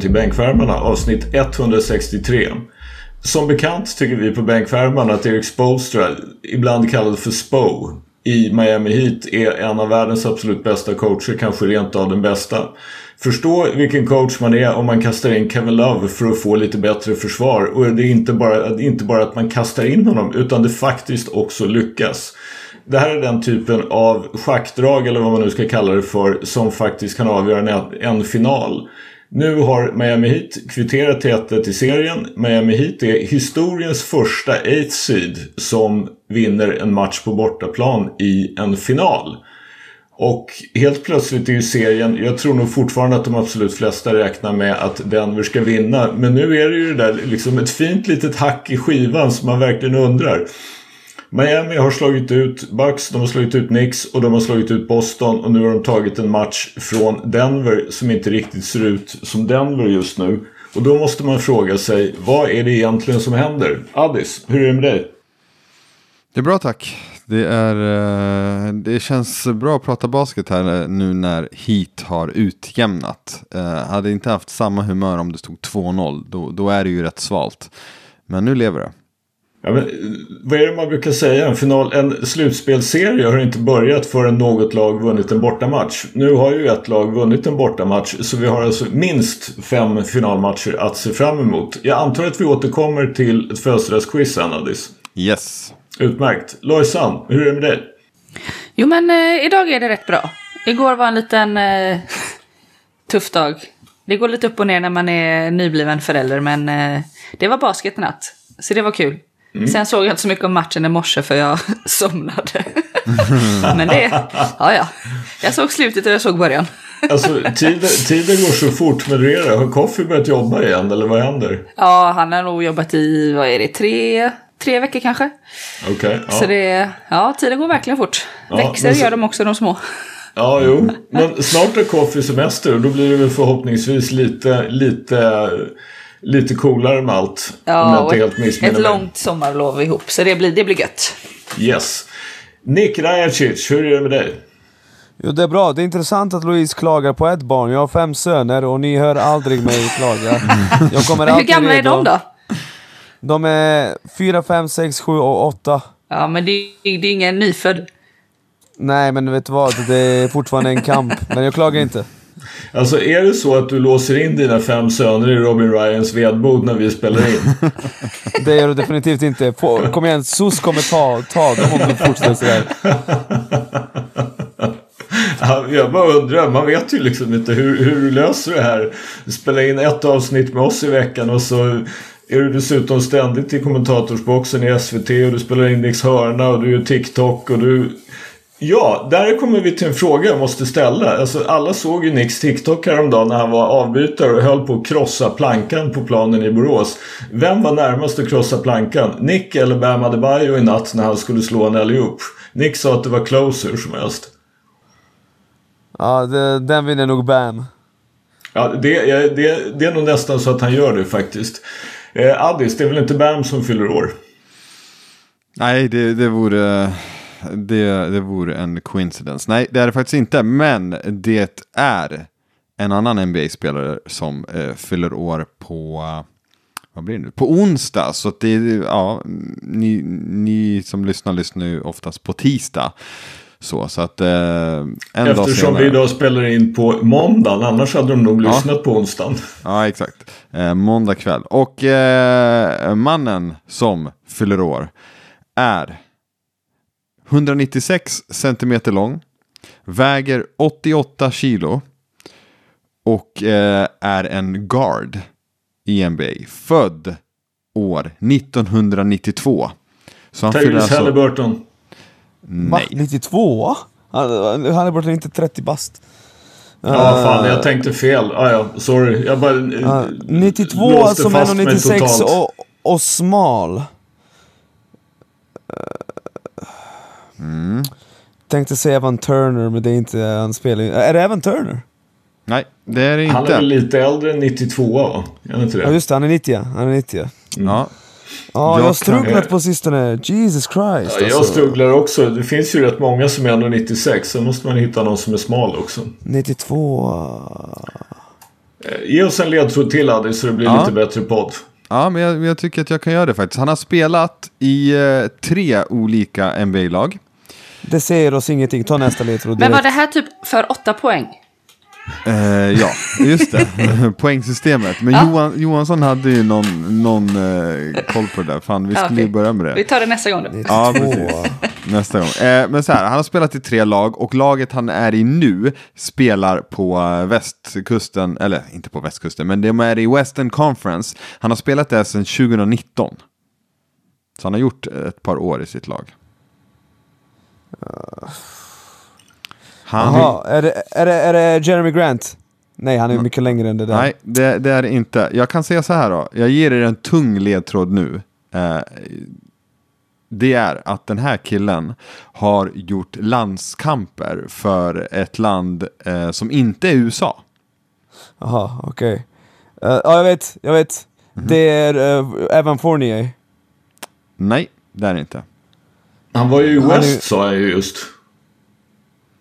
Välkommen till Bänkvärmarna avsnitt 163. Som bekant tycker vi på Bänkvärmarna att Erik Spolstra, ibland kallad för Spo, i Miami Heat är en av världens absolut bästa coacher, kanske rent av den bästa. Förstå vilken coach man är om man kastar in Kevin Love för att få lite bättre försvar. Och det är inte bara, inte bara att man kastar in honom utan det faktiskt också lyckas. Det här är den typen av schackdrag eller vad man nu ska kalla det för som faktiskt kan avgöra en, en final. Nu har Miami Heat kvitterat till 1 i serien. Miami Heat är historiens första 8 seed som vinner en match på bortaplan i en final. Och helt plötsligt är ju serien, jag tror nog fortfarande att de absolut flesta räknar med att Denver ska vinna. Men nu är det ju det där liksom ett fint litet hack i skivan som man verkligen undrar. Miami har slagit ut Bucks, de har slagit ut Knicks och de har slagit ut Boston och nu har de tagit en match från Denver som inte riktigt ser ut som Denver just nu. Och då måste man fråga sig, vad är det egentligen som händer? Addis, hur är det med dig? Det är bra tack. Det, är, eh, det känns bra att prata basket här nu när Heat har utjämnat. Eh, hade inte haft samma humör om det stod 2-0, då, då är det ju rätt svalt. Men nu lever det. Ja, men, vad är det man brukar säga? En, final, en slutspelserie har inte börjat förrän något lag vunnit en bortamatch. Nu har ju ett lag vunnit en bortamatch så vi har alltså minst fem finalmatcher att se fram emot. Jag antar att vi återkommer till ett födelsedagsquiz sen Adis. Yes. Utmärkt. Lojsan, hur är det med dig? Jo men eh, idag är det rätt bra. Igår var en liten eh, tuff dag. Det går lite upp och ner när man är nybliven förälder men eh, det var basket natt. Så det var kul. Mm. Sen såg jag inte så mycket om matchen i morse för jag somnade. Men det, ja ja. Jag såg slutet och jag såg början. alltså tiden, tiden går så fort med det. Har Koffi börjat jobba igen eller vad händer? Ja, han har nog jobbat i, vad är det, tre, tre veckor kanske. Okej. Okay, ja. Så det, ja, tiden går verkligen fort. Ja, Växer så... gör de också de små. Ja, jo. Men snart är Koffi semester och då blir det väl förhoppningsvis lite, lite lite coolare med allt. Ja, och ett, ett långt sommarlov ihop. Så det blir, det blir gött. Yes. Nick Rajacic, hur är det med dig? Jo, det är bra. Det är intressant att Louise klagar på ett barn. Jag har fem söner och ni hör aldrig mig klaga. Jag kommer Men hur gamla är de då? De är fyra, fem, sex, sju och åtta. Ja, men det, det är ingen nyfödd. Nej, men vet du vad? Det är fortfarande en kamp. Men jag klagar inte. Alltså är det så att du låser in dina fem söner i Robin Ryans vedbod när vi spelar in? det gör du definitivt inte. Kom igen, SOS kommer ta, ta dem om du fortsätter sådär. Ja, jag bara undrar, man vet ju liksom inte hur, hur du löser det här. Spela in ett avsnitt med oss i veckan och så är du dessutom ständigt i kommentatorsboxen i SVT och du spelar in Nix hörna och du gör TikTok och du Ja, där kommer vi till en fråga jag måste ställa. Alltså, alla såg ju Nicks TikTok häromdagen när han var avbytare och höll på att krossa plankan på planen i Borås. Vem var närmast att krossa plankan? Nick eller Bam Adebayo i natt när han skulle slå en alley-oop? Nick sa att det var closer som helst. Ja, det, den vinner nog Bam. Ja, det, det, det är nog nästan så att han gör det faktiskt. Eh, Addis, det är väl inte Bam som fyller år? Nej, det, det vore det, det vore en coincidence. Nej, det är det faktiskt inte. Men det är en annan NBA-spelare som eh, fyller år på, vad blir det nu? På onsdag. Så det, ja, ni, ni som lyssnar lyssnar ju oftast på tisdag. Så, så att, eh, en Eftersom vi idag spelar in på måndagen, annars hade de nog lyssnat ja. på onsdagen. Ja, exakt. Eh, måndag kväll. Och eh, mannen som fyller år är 196 centimeter lång, väger 88 kilo och eh, är en guard i NBA. Född år 1992. Så han Tyrese alltså... Halliburton. Nej. Va? 92? Halliburton är inte 30 bast. Ja, uh, fan, jag tänkte fel. Ah, ja, sorry. Jag bara... Uh, 92 som är 96 och, och smal. Uh, Mm. Tänkte säga Evan Turner, men det är inte han spelar Är det Evan Turner? Nej, det är det inte. Han är lite äldre än 92 va? Är inte det? Ja just det, han är 90 Han är 90 mm. Ja. Ja, jag har strugglat på sistone. Jesus Christ. Ja, alltså. Jag strugglar också. Det finns ju rätt många som är 96. Sen måste man hitta någon som är smal också. 92. Eh, Ge oss en ledtråd till Addi så det blir Ja. lite bättre podd. Ja, men jag, jag tycker att jag kan göra det faktiskt. Han har spelat i eh, tre olika NBA-lag. Det säger oss ingenting, ta nästa ledtråd Men var direkt. det här typ för åtta poäng? Eh, ja, just det. Poängsystemet. Men Ja. Johan, Johansson hade ju någon, någon eh, koll på det där. Fan, vi Ja, skulle ju okej. börja med det. Vi tar det nästa gång då. Ja, precis. Nästa gång. Eh, men så här, han har spelat i tre lag och laget han är i nu spelar på eh, västkusten, eller inte på västkusten, men de är i Western Conference. Han har spelat där sedan 2019. Så han har gjort ett par år i sitt lag. Han, Jaha, är det, är, det, är det Jeremy Grant? Nej, han är mycket längre än det där. Nej, det, det är det inte. Jag kan säga så här då. Jag ger er en tung ledtråd nu. Eh, det är att den här killen har gjort landskamper för ett land eh, som inte är USA. Jaha, okej. Eh, Ja, jag vet, jag vet. Mhm. Det är eh, Evan Fournier. Nej, det är det inte. Han var ju i Han är- West sa jag ju just.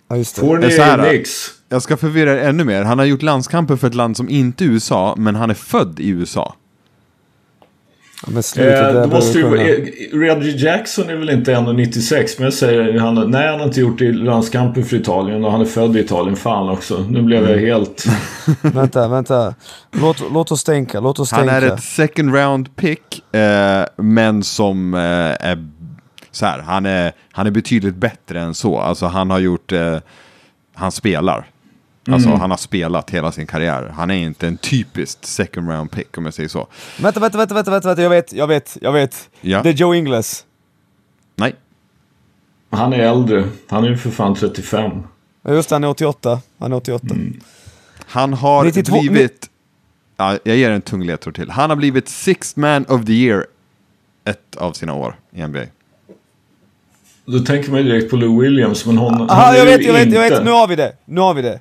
Ja, just det. Det är Fournier så här, i Knicks. Jag ska förvirra er ännu mer. Han har gjort landskamper för ett land som inte är USA, men han är född i USA. Ja, men sluta, Eh, måste ju, eh, Reggie Jackson är väl inte 1,96 men jag säger han, nej han har inte gjort i landskamper för Italien och han är född i Italien. Fan också. Nu blev Mm. jag helt... Vänta, vänta. Låt, låt oss tänka, låt oss Han tänka. är ett second round pick, eh, men som eh, är så här, han är, han är betydligt bättre än så. Alltså han har gjort, eh, han spelar. Alltså han har spelat hela sin karriär. Han är inte en typisk second round pick om jag säger så. Vänta, vänta, vänta, vänta, vänta, vänta, jag vet, jag vet, jag vet. Ja. Det är Joe Ingles. Nej, Han är äldre. Han är ju för fan 35. Ja, just det, han är 88. Han är 88. Mm. han har 92 blivit, ja, jag ger en tung ledtråd till. Han har blivit sixth man of the year ett av sina år i NBA. Då tänker man direkt på Lou Williams men hon, Aha, är jag vet, jag vet, jag vet, nu har vi det. Nu har vi det.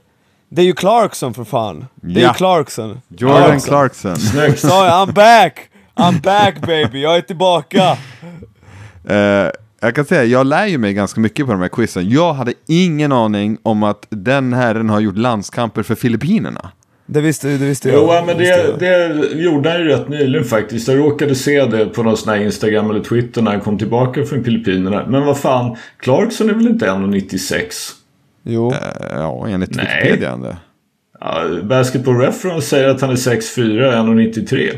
Det är ju Clarkson för fan. Det är Ja. ju Clarkson. Jordan Ja. Clarkson. Snyggt. Jag, I'm back! I'm back baby, jag är tillbaka! Eh, jag kan säga, jag lär ju mig ganska mycket på de här quizen. Jag hade ingen aning om att den herren har gjort landskamper för Filippinerna. Det visste, det visste jag. Jo, ja, men det, det gjorde han ju rätt nyligen faktiskt. Jag råkade se det på någon sån här Instagram eller Twitter när han kom tillbaka från Filippinerna. Men vad fan, Clarkson är väl inte 1,96? Jo. Eh, ja, enligt Nej. Wikipedia. är det. Ja, Basketball Reference säger att han är 6'4", 1,93.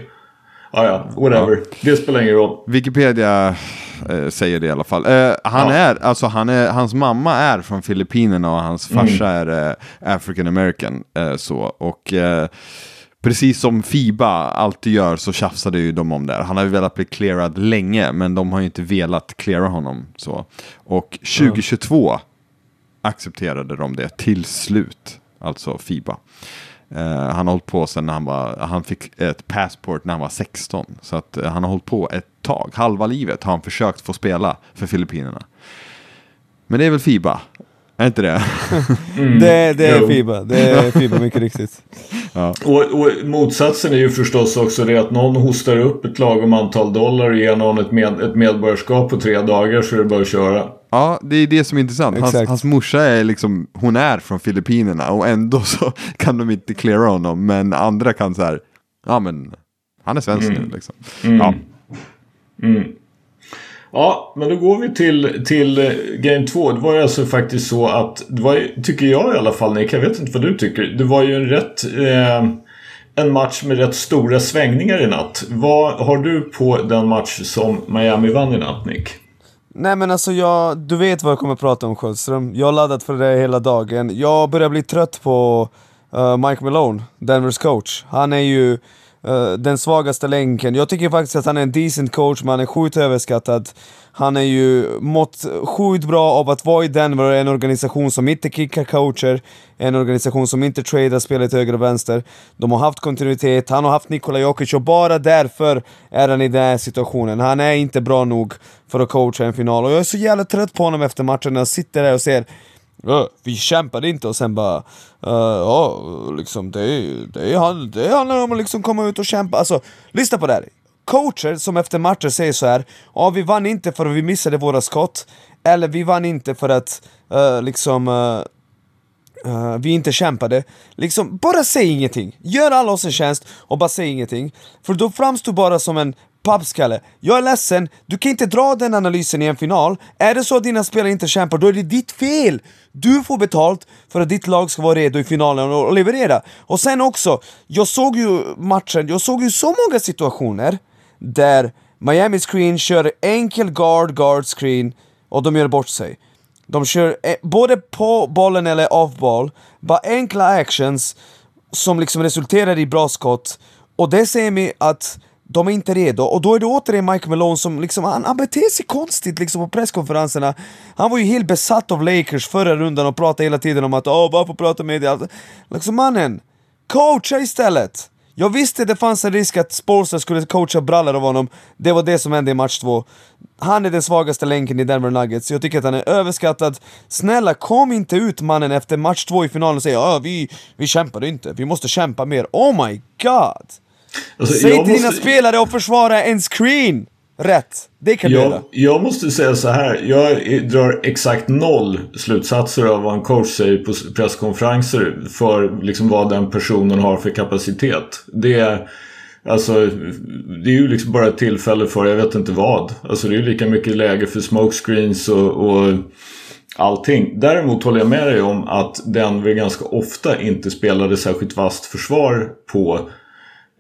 Ja, ja, whatever. Det spelar ingen roll. Wikipedia eh, säger det i alla fall. Eh, han Ja. är, alltså han är, hans mamma är från Filippinerna och hans farsa är eh, African American. Eh, så, och eh, precis som Fiba alltid gör så tjafsade ju de om det. Han har ju velat bli clearad länge men de har ju inte velat cleara honom. Så. Och 2022 accepterade de det till slut. Alltså Fiba. Eh, han har hållit på sen när han var, han fick ett passport när han var 16. Så att eh, han har hållit på ett tag, halva livet har han försökt få spela för Filippinerna. Men det är väl Fiba? Är inte det? Det, det är Jo. Fiba, det är Fiba mycket riktigt. Och, och motsatsen är ju förstås också det att någon hostar upp ett lagom antal dollar och ger någon ett, med, ett medborgarskap på tre dagar så är det bara att köra. Ja, det är det som är intressant. Hans, hans morsa är liksom, hon är från Filippinerna och ändå så kan de inte cleara honom. Men andra kan så här, ja men han är svensk nu liksom. Ja, Ja, men då går vi till, till eh, Game 2. Det var ju alltså faktiskt så att, det var, tycker jag i alla fall Nick, jag vet inte vad du tycker. Det var ju en rätt... Eh, en match med rätt stora svängningar i natt. Vad har du på den match som Miami vann i natt Nick? Nej men alltså jag, du vet vad jag kommer prata om Sjöström. Jag har laddat för det hela dagen. Jag börjar bli trött på uh, Mike Malone, Denvers coach. Han är ju Eh, den svagaste länken. Jag tycker faktiskt att han är en decent coach, men han är sjukt överskattad. Han är ju mått sjukt bra av att vara i Denver, en organisation som inte kickar coacher, en organisation som inte tradar spelet höger och vänster. De har haft kontinuitet, han har haft Nikola Jokic och bara därför är han i den här situationen. Han är inte bra nog för att coacha en final och jag är så jävla trött på honom efter matchen när jag sitter där och ser vi kämpade inte och sen bara eh, "Ö, uh, liksom det, det, det handlar om att liksom komma ut och kämpa. Alltså, lyssna på det här. Coacher som efter matcher säger så här Ja, vi vann inte för att vi missade våra skott Eller vi vann inte för att uh, liksom uh, Uh, vi inte kämpade. Liksom, bara säg ingenting. Gör alla oss en tjänst och bara säg ingenting. För då framstår bara som en pappskalle. Jag är ledsen, du kan inte dra den analysen i en final. Är det så att dina spelare inte kämpar, då är det ditt fel! Du får betalt för att ditt lag ska vara redo i finalen och leverera. Och sen också, jag såg ju matchen, jag såg ju så många situationer där Miami Screen kör enkel guard, guard screen och de gör bort sig. De kör eh, både på bollen eller off ball, bara enkla actions som liksom resulterar i bra skott. Och det säger mig att de är inte redo, och då är det återigen Mike Malone som liksom, han, han beter sig konstigt liksom på presskonferenserna Han var ju helt besatt av Lakers förra rundan och pratade hela tiden om att åh, varför prata med dig? Alltså, liksom mannen, coacha istället! Jag visste det fanns en risk att Spolster skulle coacha brallor av honom, det var det som hände i match två. Han är den svagaste länken i Denver Nuggets, jag tycker att han är överskattad. Snälla, kom inte ut mannen efter match två i finalen och säg ja, vi, vi kämpade inte, vi måste kämpa mer. Oh my god! Alltså, Säg till måste... dina spelare att försvara en screen! Rätt. Det kan jag, du göra. Jag måste säga så här. Jag drar exakt noll slutsatser av vad en coach säger på presskonferenser för liksom vad den personen har för kapacitet. Det är, alltså, det är ju liksom bara ett tillfälle för jag vet inte vad. Alltså det är ju lika mycket läge för smokescreens och, och allting. Däremot håller jag med dig om att Denver ganska ofta inte spelade särskilt vasst försvar på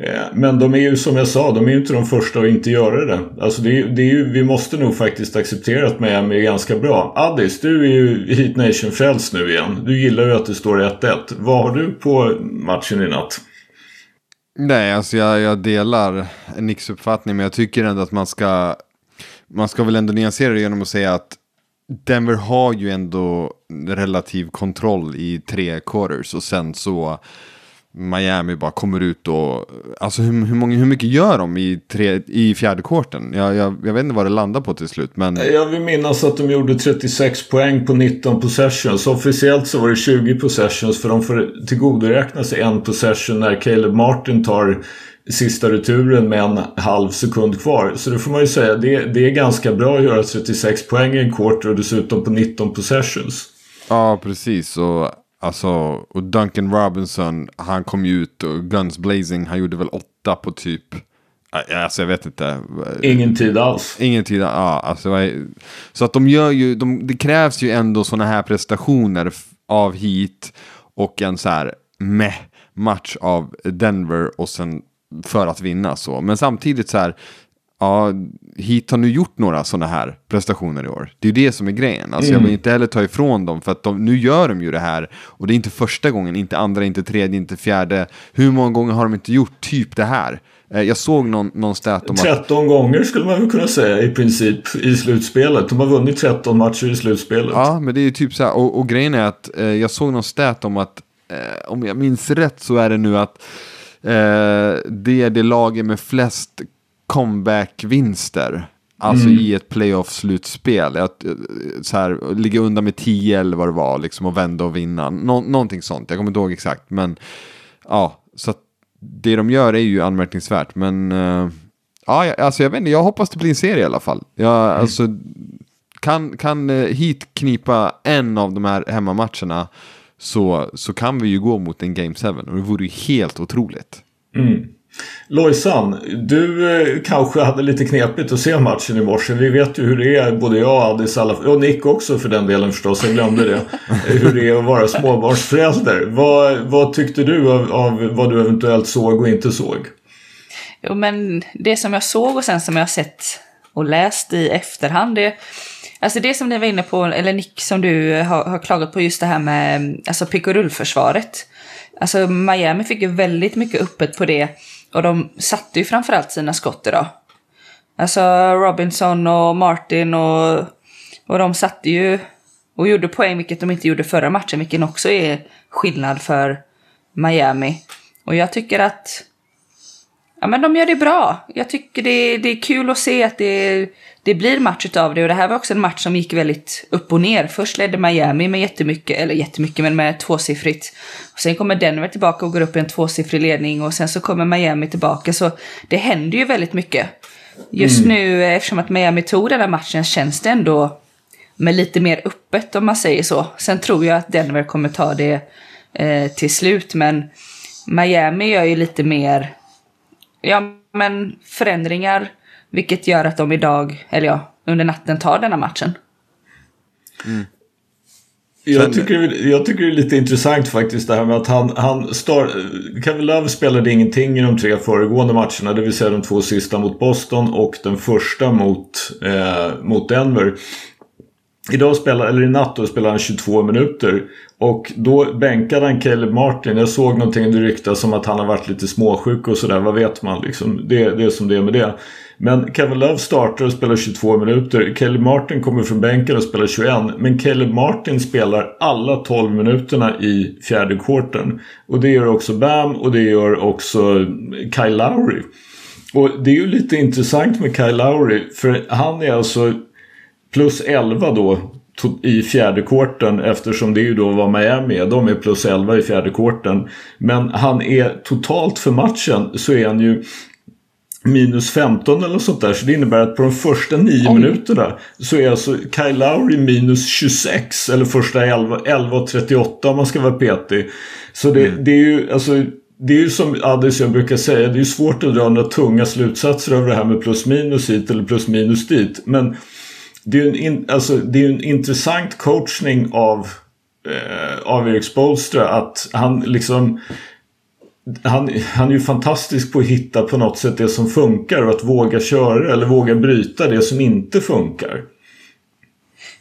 Eh, men de är ju som jag sa, de är ju inte de första att inte göra det. Alltså det är, det är ju, vi måste nog faktiskt acceptera att Miami är ganska bra. Addis, du är ju Heat Nation-frälst nu igen. Du gillar ju att det står 1-1. Vad har du på matchen i natt? Nej, alltså jag, jag delar Nicks uppfattning, men jag tycker ändå att man ska, man ska väl ändå nyansera det genom att säga att Denver har ju ändå relativ kontroll i tre quarters och sen så Miami bara kommer ut och... Alltså hur, hur, många, hur mycket gör de i, tre, i fjärde korten? Jag, jag, jag vet inte vad det landar på till slut. Men... Jag vill minnas att de gjorde 36 poäng på 19 possessions. Officiellt så var det 20 possessions för de får tillgodoräkna sig en possession när Caleb Martin tar sista returen med en halv sekund kvar. Så det får man ju säga, det, det är ganska bra att göra 36 poäng i en quarter och dessutom på 19 possessions. Ja, precis. Och Alltså, och Duncan Robinson, han kom ju ut och Guns Blazing, han gjorde väl åtta på typ, alltså jag vet inte. Ingen tid alls. Ingen tid, ja. Alltså, så att de gör ju, de, det krävs ju ändå sådana här prestationer av hit och en så här meh match av Denver och sen för att vinna så. Men samtidigt så här, ja, hit har nu gjort några sådana här prestationer i år. Det är ju det som är grejen. Alltså, mm. Jag vill inte heller ta ifrån dem, för att de, nu gör de ju det här. Och det är inte första gången, inte andra, inte tredje, inte fjärde. Hur många gånger har de inte gjort typ det här? Eh, jag såg någon, någon stat om 13 att... gånger skulle man väl kunna säga i princip i slutspelet. De har vunnit 13 matcher i slutspelet. Ja, men det är ju typ så här. Och, och grejen är att eh, jag såg någon stat om att, eh, om jag minns rätt så är det nu att eh, det är det laget med flest comeback-vinster. Alltså mm. i ett playoff-slutspel. Att, eh, så här, ligga undan med 10 eller vad det var liksom, och vända och vinna. Nå någonting sånt, jag kommer inte ihåg exakt. Men ja, så att det de gör är ju anmärkningsvärt. Men uh, ja, alltså jag vet inte, jag hoppas det blir en serie i alla fall. Jag, mm. alltså, kan, kan uh, Heat knipa en av de här hemmamatcherna så, så kan vi ju gå mot en Game 7 och det vore ju helt otroligt. Mm. Lojsan, du eh, kanske hade lite knepigt att se matchen i morse. Vi vet ju hur det är, både jag och alla, och Nick också för den delen förstås, jag glömde det. hur det är att vara småbarnsförälder. Vad, vad tyckte du av, av vad du eventuellt såg och inte såg? Jo men det som jag såg och sen som jag sett och läst i efterhand, det Alltså det som ni var inne på, eller Nick som du har, har klagat på just det här med alltså pick och rullförsvaret. Alltså Miami fick ju väldigt mycket öppet på det och de satte ju framförallt sina skott idag. Alltså Robinson och Martin och, och de satte ju och gjorde poäng, vilket de inte gjorde förra matchen, vilket också är skillnad för Miami. Och jag tycker att Ja men de gör det bra. Jag tycker det, det är kul att se att det, det blir match utav det. Och det här var också en match som gick väldigt upp och ner. Först ledde Miami med jättemycket, eller jättemycket, men med tvåsiffrigt. Och sen kommer Denver tillbaka och går upp i en tvåsiffrig ledning. Och sen så kommer Miami tillbaka. Så det händer ju väldigt mycket. Just mm. nu, eftersom att Miami tog den här matchen, känns det ändå med lite mer öppet om man säger så. Sen tror jag att Denver kommer ta det eh, till slut, men Miami gör ju lite mer ja, men förändringar, vilket gör att de idag, eller ja, under natten tar denna matchen. Jag tycker, jag tycker det är lite intressant faktiskt det här med att han, han star, Kevin Love spelade ingenting i de tre föregående matcherna. Det vill säga de två sista mot Boston och den första mot, eh, mot Denver. Idag spelar, eller i natt då spelar han 22 minuter. Och då bänkade han Caleb Martin. Jag såg någonting det ryktas om att han har varit lite småsjuk och sådär. Vad vet man liksom? Det, det är som det är med det. Men Kevin Love startar och spelar 22 minuter. Caleb Martin kommer från bänken och spelar 21. Men Caleb Martin spelar alla 12 minuterna i fjärde kvarten. Och det gör också Bam och det gör också Kyle Lowry. Och det är ju lite intressant med Kyle Lowry. För han är alltså plus 11 då i fjärde korten eftersom det ju då vad Miami är. De är plus 11 i fjärde korten. Men han är totalt för matchen så är han ju minus 15 eller sånt där. Så det innebär att på de första nio minuterna så är alltså Kyle Lowry minus 26. Eller första 11, 11 och 38 om man ska vara petig. Så det, det är ju alltså det är ju som Addis jag brukar säga, det är ju svårt att dra några tunga slutsatser över det här med plus minus hit eller plus minus dit. Men det är ju en, in, alltså, det är en intressant coachning av, eh, av Erik Spolstra att han liksom han, han är ju fantastisk på att hitta på något sätt det som funkar och att våga köra eller våga bryta det som inte funkar.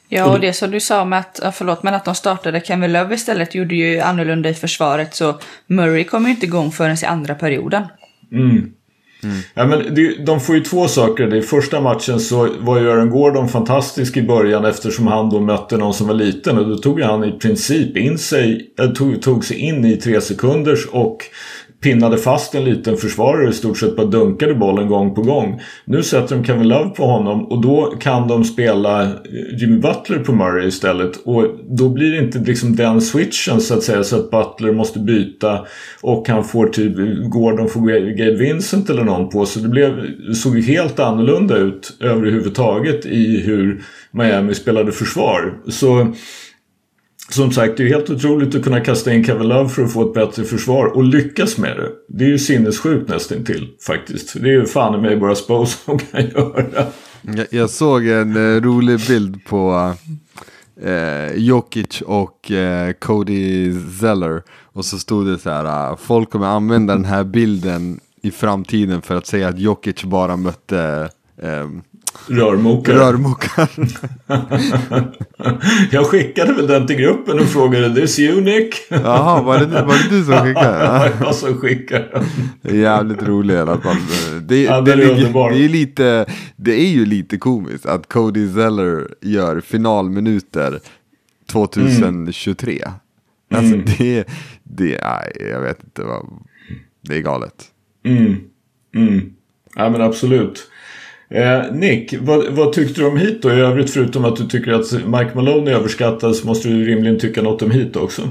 Ja, och det som du sa med att, förlåt, men att de startade Kevin Love istället gjorde ju annorlunda i försvaret så Murray kom ju inte igång förrän i andra perioden. Mm. Mm. Ja, men det, de får ju två saker. I första matchen så var ju Aaron Gordon fantastisk i början eftersom han då mötte någon som var liten och då tog han i princip in sig, tog, tog sig in i tre sekunders och pinnade fast en liten försvarare och i stort sett bara dunkade bollen gång på gång. Nu sätter de Kevin Love på honom och då kan de spela eh, Jimmy Butler på Murray istället. Och då blir det inte liksom den switchen så att säga så att Butler måste byta och han får typ Gordon får Gabe Vincent eller någon på. Så det blev, såg ju helt annorlunda ut överhuvudtaget i hur Miami spelade försvar. Så som sagt, det är helt otroligt att kunna kasta in Kevin Love för att få ett bättre försvar och lyckas med det. Det är ju sinnessjukt nästan till faktiskt. Det är ju fan i mig bara Spose som kan göra. Jag, jag såg en eh, rolig bild på eh, Jokic och eh, Cody Zeller. Och så stod det så här, eh, folk kommer använda den här bilden i framtiden för att säga att Jokic bara mötte eh, Rörmokare. Rörmokare. jag skickade väl den till gruppen och frågade This Nick? Jaha, var det, var det du som skickade? Ja, jag som skickade Jävligt rolig i alla fall. Det, ja, det, det, ligger, det, är lite, det är ju lite komiskt att Cody Zeller gör finalminuter 2023. Mm. Alltså mm. det, det, nej, jag vet inte vad, det är galet. Mm. Mm. Ja men absolut. Eh, Nick, vad, vad, tyckte du om hit då i övrigt förutom att du tycker att Mike Malone är överskattad så måste du rimligen tycka något om hit också.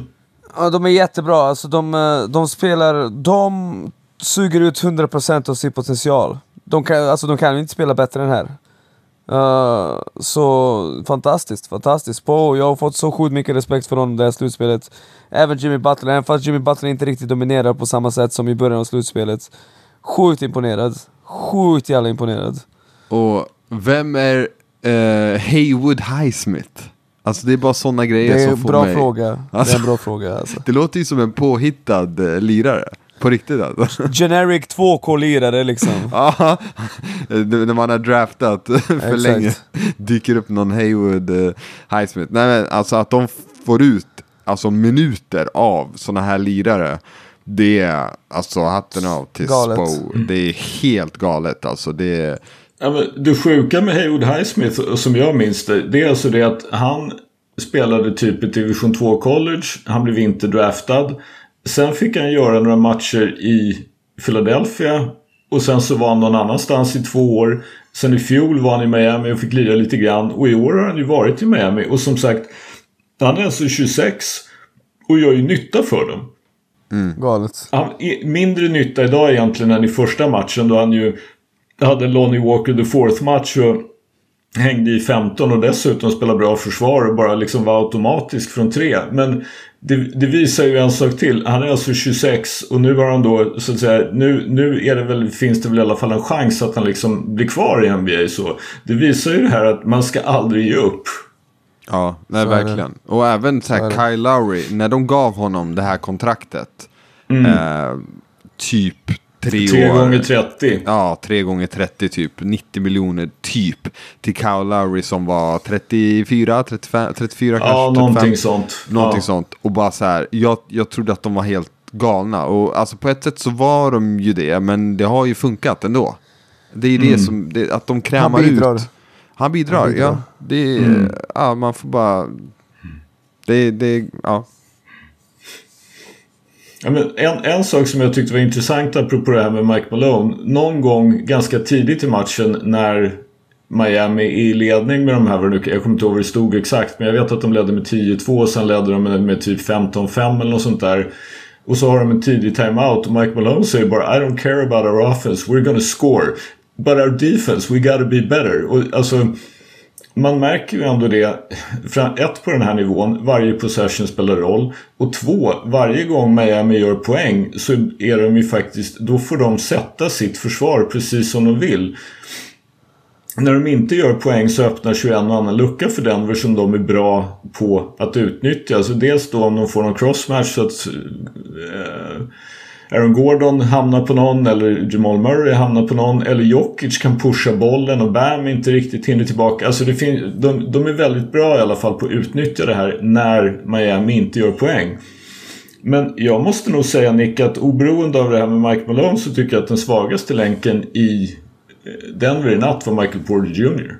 Ja, de är jättebra. Alltså, de, eh, de spelar... De suger ut 100% av sin potential. De kan, alltså, de kan inte spela bättre än här. Uh, så fantastiskt, fantastiskt. På, jag har fått så sjukt mycket respekt för honom det här slutspelet. Även Jimmy Butler, även fast Jimmy Butler inte riktigt dominerar på samma sätt som i början av slutspelet. Sjukt imponerad. Sjukt jävla imponerad. Och vem är uh, Haywood Highsmith? Alltså det är bara sådana grejer som får bra mig... Fråga. Alltså, det är en alltså, bra fråga. Alltså. det låter ju som en påhittad uh, lirare. På riktigt alltså. Generic 2K-lirare liksom. Ja, när man har draftat för Exakt. länge. Dyker upp någon Haywood uh, Highsmith. Nej men alltså att de får ut alltså, minuter av sådana här lirare. Det är alltså hatten av till galet. Spo. Det är helt galet alltså. Det är Ja, men det sjuka med Haywood Highsmith som jag minns det. Det är alltså det att han spelade typ i Division 2 College. Han blev inte draftad. Sen fick han göra några matcher i Philadelphia. Och sen så var han någon annanstans i två år. Sen i fjol var han i Miami och fick lira lite grann. Och i år har han ju varit i Miami. Och som sagt, han är alltså 26 och gör ju nytta för dem. Mm. Galet. Han, mindre nytta idag egentligen än i första matchen då han ju hade Lonnie Walker the fourth match och hängde i 15 och dessutom spelade bra försvar och bara liksom var automatisk från tre. Men det, det, visar ju en sak till. Han är alltså 26 och nu har han då så att säga nu, nu är det väl, finns det väl i alla fall en chans att han liksom blir kvar i NBA så. Det visar ju det här att man ska aldrig ge upp. Ja, nej, verkligen. Och även så här, Kyle Lowry, när de gav honom det här kontraktet. Mm. Eh, typ tre, tre år. gånger 30. Ja, tre gånger 30 typ. 90 miljoner typ. Till Kyle Lowry som var 34, 35, 34 ja, kanske. Ja, någonting sånt. Någonting ja. sånt. Och bara så här, jag, jag trodde att de var helt galna. Och alltså på ett sätt så var de ju det, men det har ju funkat ändå. Det är mm. det som, det, att de krämar ut. Han bidrar. Han bidrar, ja. Det, mm. ja. Man får bara... Det, det, ja. Ja, men en, en sak som jag tyckte var intressant apropå det här med Mike Malone. Någon gång ganska tidigt i matchen när Miami är i ledning med de här, jag kommer inte ihåg vad det stod exakt, men jag vet att de ledde med 10-2 och sen ledde de med, med typ 15-5 eller något sånt där. Och så har de en tidig timeout och Mike Malone säger bara I don't care about our offense, we're gonna score. But our defense, we gotta be better. Och, alltså, man märker ju ändå det. Ett, på den här nivån, varje possession spelar roll. Och två, varje gång Miami gör poäng så är de ju faktiskt, då får de sätta sitt försvar precis som de vill. När de inte gör poäng så öppnar 21 och annan lucka för Denver som de är bra på att utnyttja. Alltså dels då om de får någon crossmatch så att eh, Aaron Gordon hamnar på någon eller Jamal Murray hamnar på någon eller Jokic kan pusha bollen och Bam inte riktigt hinner tillbaka. Alltså det fin- de, de är väldigt bra i alla fall på att utnyttja det här när Miami inte gör poäng. Men jag måste nog säga Nick att oberoende av det här med Mike Malone så tycker jag att den svagaste länken i eh, Denver i natt var Michael Porter Jr.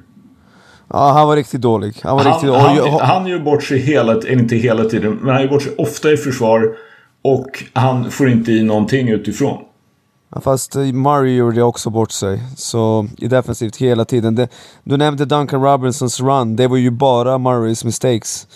Ja, han var riktigt dålig. Han, var han, riktigt... han, han gör bort sig hela, inte hela tiden, men han gör bort sig ofta i försvar. Och han får inte i någonting utifrån. Ja, fast eh, Murray gjorde också bort sig. Så i defensivt hela tiden. Det, du nämnde Duncan Robinsons run. Det var ju bara Murrays mistakes.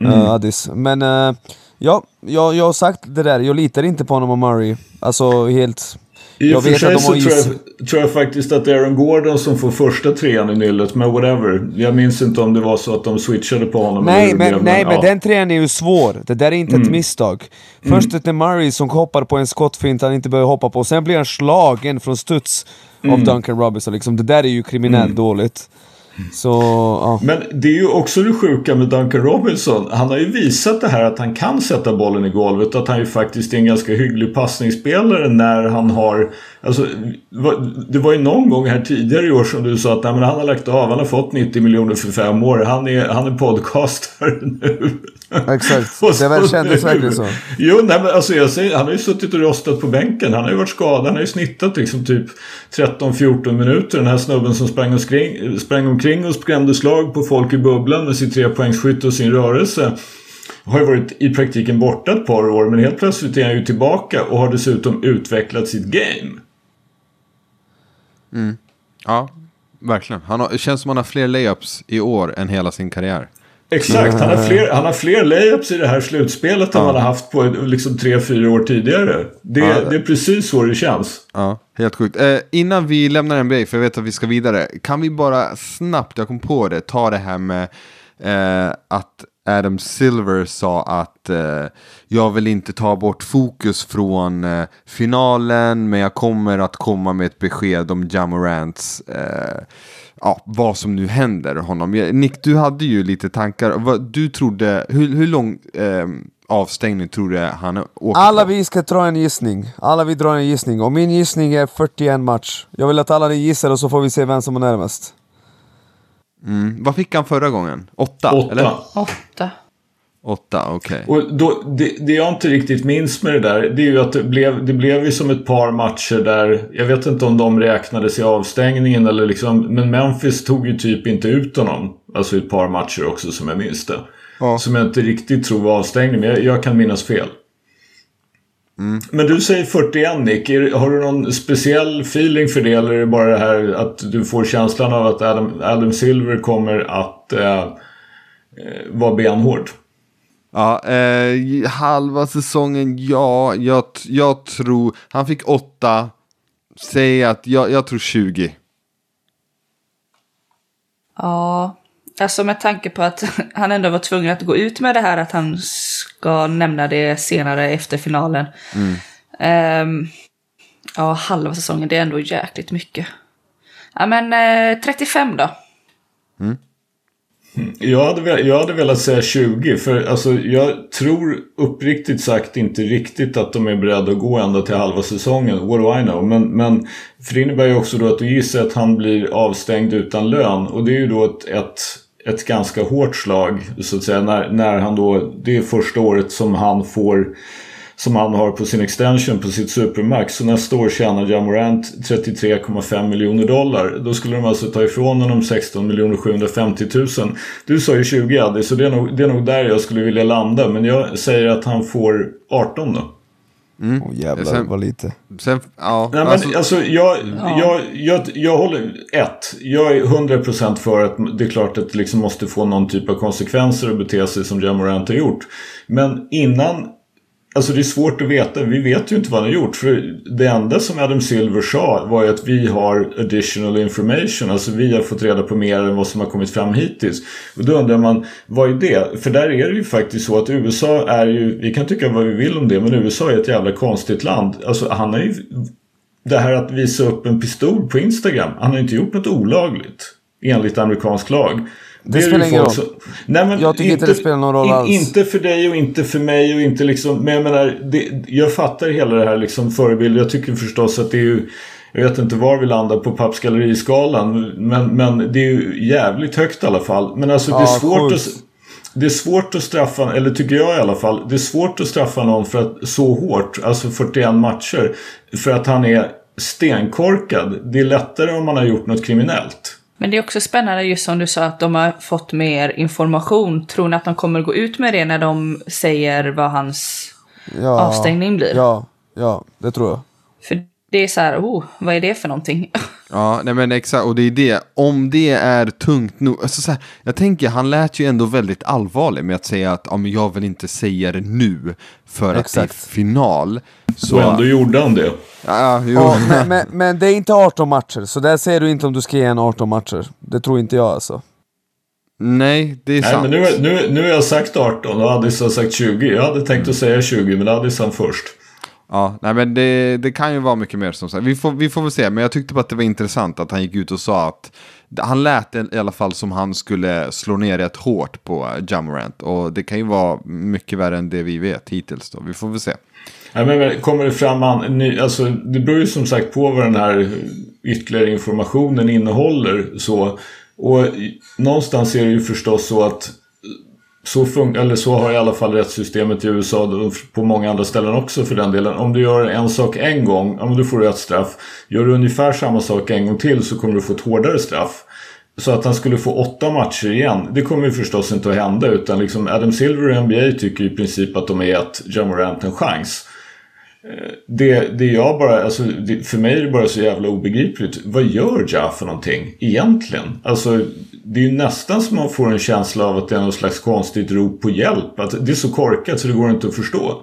Mm. Uh, Addis. Men uh, ja, jag, jag har sagt det där. Jag litar inte på honom och Murray. Alltså helt... I och för sig så tror jag, tror jag, faktiskt att det är Aaron Gordon som får första trean i nyllet, men whatever. Jag minns inte om det var så att de switchade på honom. Nej, men, blev, nej, men, ja. den trean är ju svår. Det där är inte mm. ett misstag. Först mm. är Murray som hoppar på en skottfint han inte behöver hoppa på, sen blir han slagen från studs mm. av Duncan Robinson. Liksom. Det där är ju kriminellt mm. dåligt. Så, ja. Men det är ju också det sjuka med Duncan Robinson. Han har ju visat det här att han kan sätta bollen i golvet. Att han ju faktiskt är en ganska hygglig passningsspelare när han har... Alltså, det var ju någon gång här tidigare i år som du sa att nej, men han har lagt av. Han har fått 90 miljoner för fem år. Han är, han är podcastare nu. Exakt, det väl kändes verkligen så. Jo, nej, men alltså jag säger, han har ju suttit och rostat på bänken. Han har ju varit skadad. Han har ju snittat liksom typ 13-14 minuter. Den här snubben som sprang, och skring, sprang omkring Omkring och skrämde slag på folk i bubblan med sitt trepoängsskytte och sin rörelse. Har ju varit i praktiken borta ett par år men helt plötsligt är han ju tillbaka och har dessutom utvecklat sitt game. Mm. Ja, verkligen. Han har, det känns som han har fler layups i år än hela sin karriär. Exakt, han har fler, han har fler layups i det här slutspelet ja. än han har haft på liksom tre, fyra år tidigare. Det, ja. det är precis så det känns. Ja, helt sjukt. Eh, innan vi lämnar NBA, för jag vet att vi ska vidare, kan vi bara snabbt, jag kom på det, ta det här med eh, att Adam Silver sa att eh, jag vill inte ta bort fokus från eh, finalen men jag kommer att komma med ett besked om Jamorants eh, ja, vad som nu händer honom. Nick, du hade ju lite tankar. Du trodde, hur, hur lång eh, avstängning tror du han åker Alla på? vi ska dra en gissning. Alla vi drar en gissning. Och min gissning är 41 match. Jag vill att alla ni gissar och så får vi se vem som är närmast. Mm. Vad fick han förra gången? Åtta? Åtta. Eller? Åtta. Åtta, okej. Okay. Och då, det, det, jag inte riktigt minns med det där, det är ju att det blev, det blev ju som ett par matcher där, jag vet inte om de räknades i avstängningen eller liksom, men Memphis tog ju typ inte ut honom. Alltså ett par matcher också som jag minns det. Ja. Som jag inte riktigt tror var avstängning, men jag, jag kan minnas fel. Mm. Men du säger 41 Nick. Har du någon speciell feeling för det eller är det bara det här att du får känslan av att Adam, Adam Silver kommer att eh, eh vara benhård? Ja, eh, halva säsongen, ja, jag, jag tror, han fick åtta, säg att jag, jag tror 20. Ja, alltså med tanke på att han ändå var tvungen att gå ut med det här att han ska nämna det senare efter finalen. Ehm, ja, halva säsongen, det är ändå jäkligt mycket. Ja, men eh, 35 då. Jag hade, jag hade velat säga 20 för alltså, jag tror uppriktigt sagt inte riktigt att de är beredda att gå ända till halva säsongen. What do I know? Men, men för det innebär ju också då att du gissar att han blir avstängd utan lön och det är ju då ett, ett, ett ganska hårt slag så att säga när, när han då, det är första året som han får som han har på sin extension på sitt supermax. Så nästa år tjänar Jamorant 33,5 miljoner dollar. Då skulle de alltså ta ifrån honom 16 miljoner 750 000. Du sa ju 20 Addi, så det är, nog, det är nog där jag skulle vilja landa. Men jag säger att han får 18 då. Åh jävlar Sen- vad lite. Sen, ja, Nej, men alltså, alltså, jag, jag, jag, jag håller... Ett, jag är 100% för att det är klart att det liksom måste få någon typ av konsekvenser att bete sig som Jamorant har gjort. Men innan... Alltså det är svårt att veta. Vi vet ju inte vad han har gjort. För det enda som Adam Silver sa var ju att vi har additional information. Alltså vi har fått reda på mer än vad som har kommit fram hittills. Och då undrar man, vad är det? För där är det ju faktiskt så att USA är ju... Vi kan tycka vad vi vill om det, men USA är ett jävla konstigt land. Alltså han har ju det här att visa upp en pistol på Instagram. Han har ju inte gjort något olagligt. Enligt amerikansk lag. Det ju spelar ingen roll. som- Nej, men Jag tycker inte det spelar någon roll in, alls. Inte för dig och inte för mig och inte liksom. Men jag menar. Det, jag fattar hela det här liksom förebild. Jag tycker förstås att det är ju. Jag vet inte var vi landar på pappskalleriskalan. Men, men det är ju jävligt högt i alla fall. Men alltså det är Ja, svårt sjukt. att... Det är svårt att straffa, eller tycker jag i alla fall, det är svårt att straffa någon för att så hårt, alltså 41 matcher, för att han är stenkorkad. Det är lättare om man har gjort något kriminellt. Men det är också spännande just som du sa att de har fått mer information. Tror ni att de kommer gå ut med det när de säger vad hans Ja, avstängning blir? Ja, ja, det tror jag. För det är så här, oh, vad är det för någonting? Ja, nej men exakt, och det är det, om det är tungt nog, alltså så här, jag tänker, han lät ju ändå väldigt allvarlig med att säga att ja, men jag vill inte säga det nu för att det är Exakt. final. Så, Och ändå gjorde han det. ja, jo. Ja, men, men, men det är inte 18 matcher, så där säger du inte om du ska ge en 18 matcher. Det tror inte jag alltså. nej, det är Nej, sant. men nu, nu, nu har jag sagt 18 och Addis har sagt 20. Jag hade tänkt att säga 20, men Addis han först. Ja, nej men det, det kan ju vara mycket mer som sagt. Vi får, vi får väl se, men jag tyckte bara att det var intressant att han gick ut och sa att han lät i alla fall som han skulle slå ner rätt hårt på Jamorant. Och det kan ju vara mycket värre än det vi vet hittills då. Vi får väl se. Ja, men, kommer det fram an, ny, alltså, det beror ju som sagt på vad den här ytterligare informationen innehåller. Så, och någonstans är det ju förstås så att så, fun- eller så har i alla fall rättssystemet i USA och på många andra ställen också för den delen. Om du gör en sak en gång, ja men då får du ett straff. Gör du ungefär samma sak en gång till så kommer du få ett hårdare straff. Så att han skulle få åtta matcher igen, det kommer ju förstås inte att hända. Utan liksom Adam Silver och NBA tycker i princip att de är gett Jamorant en chans. Eh, Det, det jag bara, alltså, det, för mig är det bara så jävla obegripligt. Vad gör Ja för någonting egentligen? Alltså, det är ju nästan som man får en känsla av att det är någon slags konstigt rop på hjälp. Att det är så korkat så det går inte att förstå.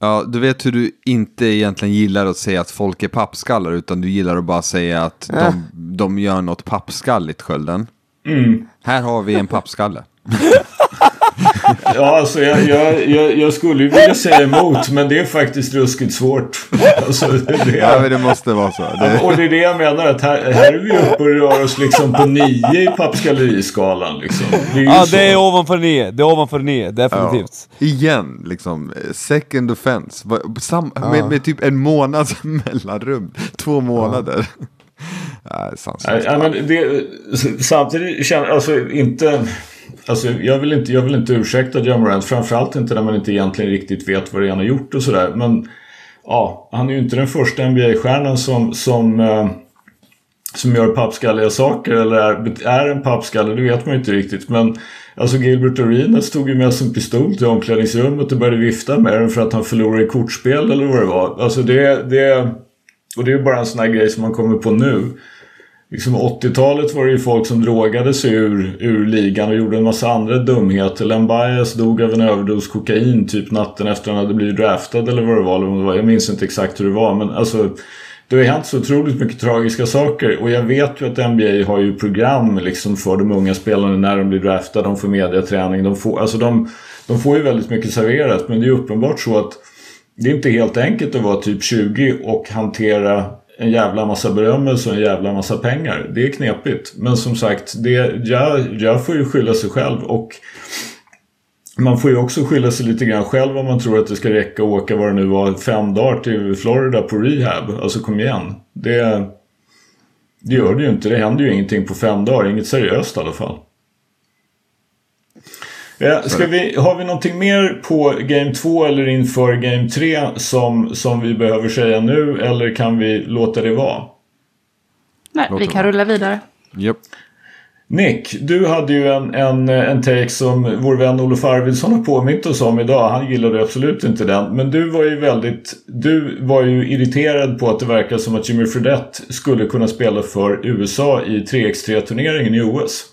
Ja, du vet hur du inte egentligen gillar att säga att folk är pappskallar, utan du gillar att bara säga att Äh. de, de gör något pappskalligt, Skölden. Här har vi en pappskalle. Ja, alltså jag, jag, jag, jag skulle ju vilja säga emot, men det är faktiskt ruskigt svårt. Alltså, det, Ja, men det måste vara så. Det, Och det är det jag menar, att här, här är vi uppe och rör oss liksom på nio i pappskalleriskalan. Liksom. Det är ju Ja, så. det är ovanför 9. Det är ovanför 9, definitivt. igen, liksom, eh, second offense. Sam, med, med typ en månads mellanrum. Två månader. Nej, sanslöst. Nej, men det, samtidigt känner alltså inte... Alltså jag vill inte, jag vill inte ursäkta John Morant. Framförallt inte när man inte egentligen riktigt vet vad det är han har gjort och sådär. Men ja, han är ju inte den första NBA-stjärnan som, som, eh, som gör pappskalliga saker. Eller är, är en pappskalle, det vet man ju inte riktigt. Men alltså Gilbert Arenas tog ju med sig en pistol till omklädningsrummet och började vifta med den för att han förlorade i kortspel eller vad det var. Alltså det, det och det är ju bara en sån här grej som man kommer på nu. Liksom 80-talet var det ju folk som drogade sig ur, ur ligan och gjorde en massa andra dumheter. Len dog av en överdos kokain typ natten efter han hade blivit draftad eller vad det var. Eller vad det var. Jag minns inte exakt hur det var men alltså det har hänt så otroligt mycket tragiska saker och jag vet ju att NBA har ju program liksom för de unga spelarna när de blir draftade. De får mediaträning. De får, alltså de, de får ju väldigt mycket serverat men det är uppenbart så att det är inte helt enkelt att vara typ 20 och hantera en jävla massa berömmelse och en jävla massa pengar. Det är knepigt. Men som sagt, det, jag, jag får ju skylla sig själv och man får ju också skylla sig lite grann själv om man tror att det ska räcka att åka vad det nu var fem dagar till Florida på rehab. Alltså kom igen. Det, det gör det ju inte. Det händer ju ingenting på fem dagar. Inget seriöst i alla fall. Ja, ska vi, har vi någonting mer på Game 2 eller inför Game 3 som, som vi behöver säga nu eller kan vi låta det vara? Nej, vi kan rulla vidare. Japp. Nick, du hade ju en, en, en take som vår vän Olof Arvidsson har påmint oss om idag. Han gillade absolut inte den. Men du var ju väldigt... Du var ju irriterad på att det verkar som att Jimmy Fredette skulle kunna spela för USA i 3x3-turneringen i OS.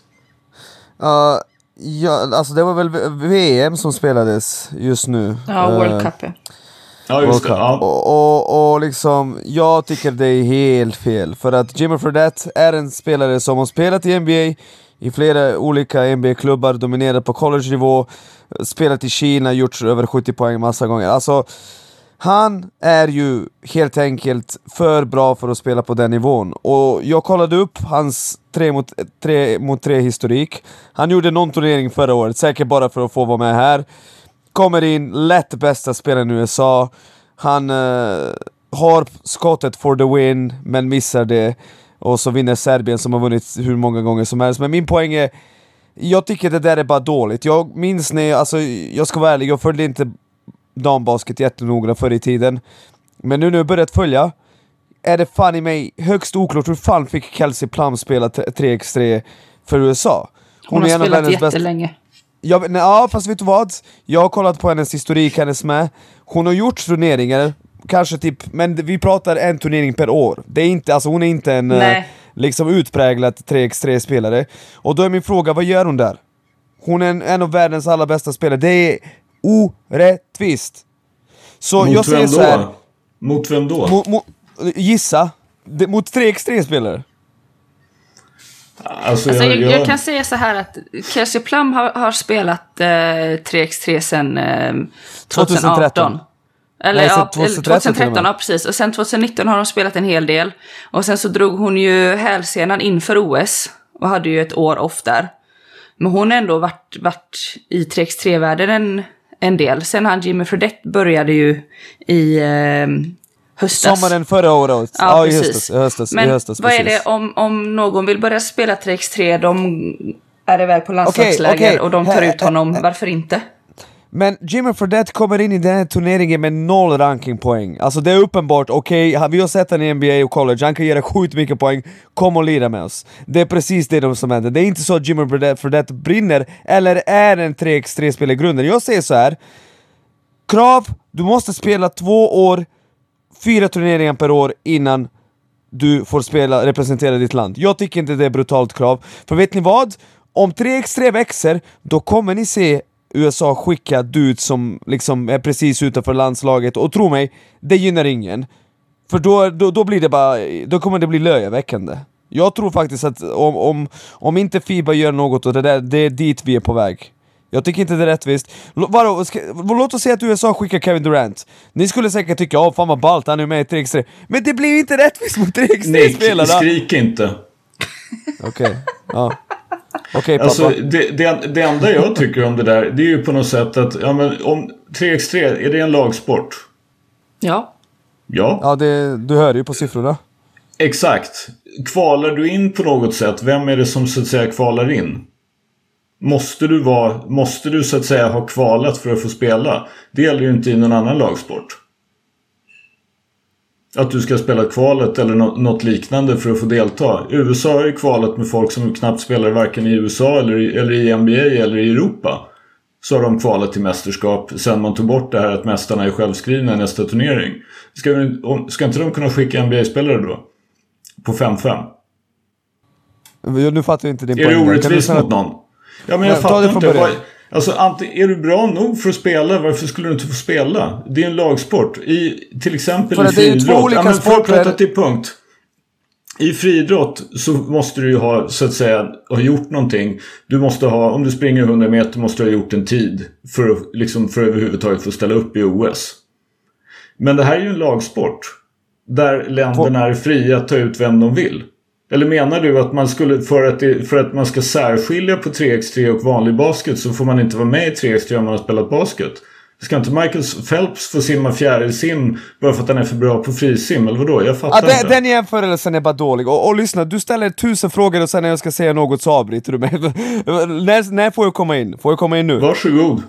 Uh, ja, alltså det var väl VM som spelades just nu. Ja, Eh, World Cup ja. Ja, World just det. Cup. Ja. Och, och, och liksom, jag tycker det är helt fel. För att Jimmy Fredette är en spelare som har spelat i NBA, i flera olika NBA-klubbar, dominerat på college-nivå, spelat i Kina, gjort över 70 poäng massa gånger. Alltså, han är ju helt enkelt för bra för att spela på den nivån. Och jag kollade upp hans 3 mot 3, mot 3 historik. Han gjorde någon turnering förra året, säkert bara för att få vara med här. Kommer in, lätt bästa spelaren i USA. Han uh, har skottet for the win, men missar det. Och så vinner Serbien som har vunnit hur många gånger som helst. Men min poäng är, jag tycker det där är bara dåligt. Jag minns när, jag- alltså jag ska vara ärlig, jag följde inte dambasket jättenoga förr i tiden. Men nu när jag börjat följa, är det fan i mig högst oklart hur fan fick Kelsey Plum spela t- 3x3 för USA? Hon, har en av spelat världens bästa- jättelänge. Ja, men, ja, fast vet du vad? Jag har kollat på hennes historik, hennes med. Hon har gjort turneringar, kanske typ, men vi pratar en turnering per år. Det är inte, alltså hon är inte en eh, Nej. liksom utpräglad 3x3-spelare. Och då är min fråga, vad gör hon där? Hon är en, en av världens allra bästa spelare, det är orättvist. Så jag Mot säger vem så här? Mot vem då? mo, mo, gissa, det, mot 3x3-spelare. Alltså, Alltså, jag, jag, jag kan säga så här att Kelsey Plum har, har spelat eh, 3x3 sedan eh, 2018. 2013. Eller Nej, sen ja, 2013 2013, till och med. ja precis. Och sen 2019 har de spelat en hel del. Och sen så drog hon ju hälsenan inför OS och hade ju ett år off där. Men hon har ändå varit, varit i 3x3-världen en, en del. Sen han Jimmy Fredette började ju i eh, höstas. Sommaren förra året. Ja, i precis. höstas. I höstas, Men i höstas vad är precis. det om, om någon vill börja spela 3x3, de är iväg på landslagsläger okej. och de tar ut honom, varför inte? Men Jimmy Fredette kommer in i den här turneringen med noll rankingpoäng. Alltså det är uppenbart, okej, okay, vi har sett honom i NBA och college, han kan göra sjukt mycket poäng, kom och lira med oss. Det är precis det som händer. Det är inte så att Jimmy Fredette brinner, eller är en 3x3-spelare i grunden. Jag säger så här. krav, du måste spela två år, fyra turneringar per år innan du får spela, representera ditt land. Jag tycker inte det är brutalt krav. För vet ni vad? Om 3x3 växer, då kommer ni se USA skicka dudes som liksom är precis utanför landslaget, och tro mig, det gynnar ingen. För då, då, då blir det bara, då kommer det bli löjeväckande. Jag tror faktiskt att om, om, om inte Fiba gör något och det där, det är dit vi är på väg. Jag tycker inte det är rättvist. L- vadå, ska, låt oss säga att USA skickar Kevin Durant. Ni skulle säkert tycka åh fan vad ballt, han är med i 3x3. Men det blir inte rättvist mot Nick, 3x3-spelarna! skrik inte. Okej, ja. Okej pappa. Alltså, det, det, det enda jag tycker om det där, det är ju på något sätt att, ja men om 3x3, är det en lagsport? Ja. Ja, Ja, det, du hör ju på siffrorna. exakt. Kvalar du in på något sätt, vem är det som så att säga kvalar in? Måste du, vara, måste du så att säga ha kvalat för att få spela? Det gäller ju inte i någon annan lagsport. Att du ska spela kvalet eller nå- något liknande för att få delta. USA har ju kvalat med folk som knappt spelar varken i USA eller i, eller i NBA eller i Europa. Så har de kvalat till mästerskap sen man tog bort det här att mästarna är självskrivna i nästa turnering. Ska, vi, ska inte de kunna skicka NBA-spelare då? På 5-5? Nu fattar jag inte din Är det poäng. Kan du orättvist mot någon? Ja men jag Nej, ta fattar det inte. början. Alltså, är du bra nog för att spela, varför skulle du inte få spela? Det är en lagsport. I, till exempel För i friidrott. ja, men för att prata till punkt. I friidrott så måste du ju ha, så att säga, ha gjort någonting. Du måste ha, om du springer 100 meter måste du ha gjort en tid. För att, liksom, för att överhuvudtaget få ställa upp i OS. Men det här är ju en lagsport. Där länderna är fria att ta ut vem de vill. Eller menar du att man skulle, för att, det, för att man ska särskilja på 3x3 och vanlig basket så får man inte vara med i 3x3 om man har spelat basket? Ska inte Michael Phelps få simma fjärilsim bara för att han är för bra på frisim? Eller vadå? Jag fattar Ja, den, inte. den jämförelsen är bara dålig. Och, och lyssna, du ställer tusen frågor och sen när jag ska säga något så avbryter du mig. när, när får jag komma in? Får jag komma in nu? Varsågod.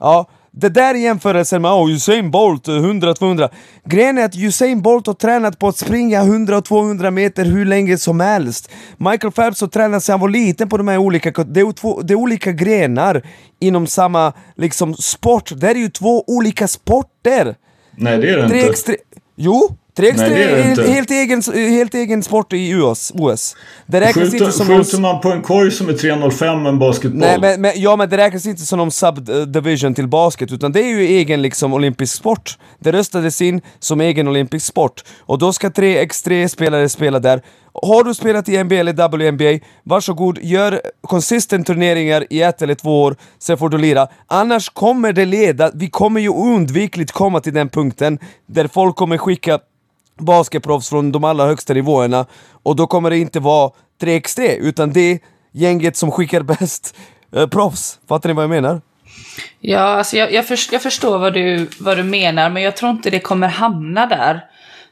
Ja, det där är jämförelsen med oh, Usain Bolt, eh, 100-200. Grejen är att Usain Bolt har tränat på att springa 100-200 meter hur länge som helst. Michael Phelps har tränat sedan han var liten på de här olika... Det är, två, det är olika grenar inom samma liksom, sport. Det här är ju två olika sporter. Nej, det är det inte. 3x3... Jo! 3x3 Nej, är är helt egen, helt egen sport i US. OS. Det räknas Skjuter, inte som någon... skjuter man på en korg som är 3,05 en basketboll? Nej, men, men, ja men det räknas inte som någon subdivision till basket, utan det är ju egen liksom olympisk sport. Det röstades in som egen olympisk sport. Och då ska 3x3-spelare spela där. Har du spelat i NBA eller WNBA, varsågod, gör consistent turneringar i ett eller två år, sen får du lira. Annars kommer det leda, vi kommer ju oundvikligt komma till den punkten där folk kommer skicka basketproffs från de allra högsta nivåerna och då kommer det inte vara 3x3 utan det är gänget som skickar bäst eh, proffs. Fattar ni vad jag menar? Ja, alltså jag, jag, först, jag förstår vad du, vad du menar, men jag tror inte det kommer hamna där.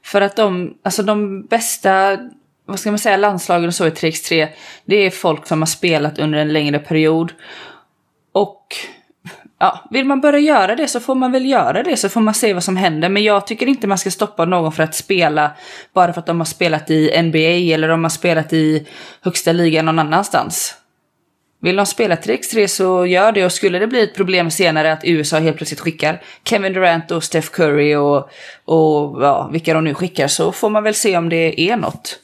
För att de, alltså de bästa, vad ska man säga, landslagen och så i 3x3, det är folk som har spelat under en längre period. Och ja, vill man börja göra det så får man väl göra det, så får man se vad som händer. Men jag tycker inte man ska stoppa någon för att spela bara för att de har spelat i NBA eller de har spelat i högsta ligan någon annanstans. Vill de spela 3x3 så gör det och skulle det bli ett problem senare att USA helt plötsligt skickar Kevin Durant och Steph Curry och, och ja, vilka de nu skickar så får man väl se om det är något.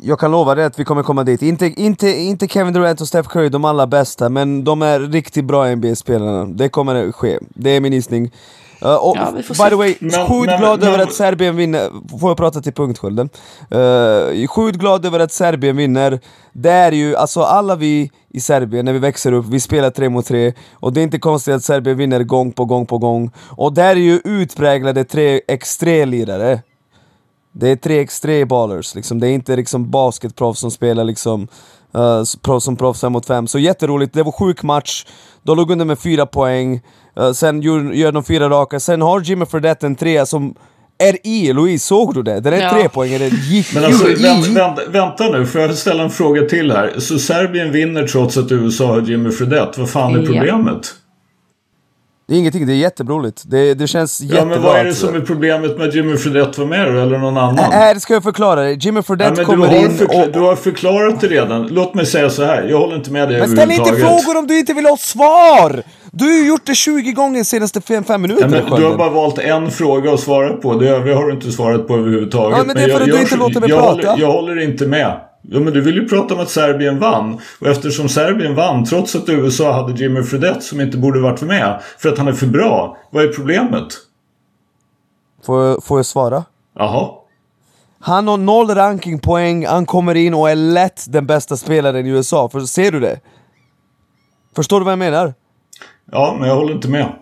Jag kan lova dig att vi kommer komma dit. Inte, inte, inte Kevin Durant och Steph Curry, de allra bästa, men de är riktigt bra NBA-spelarna. Det kommer ske. Det är min gissning. Uh, och Ja, by se. the way, sjukt glad men- över att Serbien vinner. Får jag prata till punkt, Skölden? Uh, sjukt glad över att Serbien vinner. Det är ju, alltså alla vi i Serbien, när vi växer upp, vi spelar tre mot tre och det är inte konstigt att Serbien vinner gång på gång på gång. Och där är ju utpräglade tre extrelirare. Det är tre extra ballers, liksom. det är inte liksom basketproffs som spelar liksom uh, proffs som proffs 5 mot 5. Så jätteroligt, det var sjuk match, de låg under med fyra poäng, uh, sen gör, gör de fyra raka, sen har Jimmy Fredette en trea som är i, Louise såg du det? Den är Ja. tre poäng, den gick Men alltså, vänt, vänt, vänta nu, får jag ställa en fråga till här? Så Serbien vinner trots att USA har Jimmy Fredette. Vad fan är Ja. Det är ingenting, det är jättebroligt. Det, det känns Ja, jättebra men vad är det som är problemet med Jimmy Fredette var med då, eller någon annan? Här ska jag förklara det, Jimmy Ja, Fredette kommer in och... du har förklarat det redan. Låt mig säga så här. Jag håller inte med dig Men ställ inte frågor om du inte vill ha svar! Du har ju gjort det 20 gånger de senaste 5 Ja, minuterna men du har bara valt en fråga att svara på. Det övriga har du inte svarat på överhuvudtaget. Ja, men det är för att du inte låter mig jag prata. Håller, jag håller inte med. Ja, men du vill ju prata om att Serbien vann. Och eftersom Serbien vann, trots att USA hade Jimmy Fredette som inte borde varit med, för att han är för bra. Vad är problemet? Får, jag- får jag svara? Jaha. Han har noll rankingpoäng, han kommer in och är lätt den bästa spelaren i USA, för ser du det? Förstår du vad jag menar? Ja, men jag håller inte med.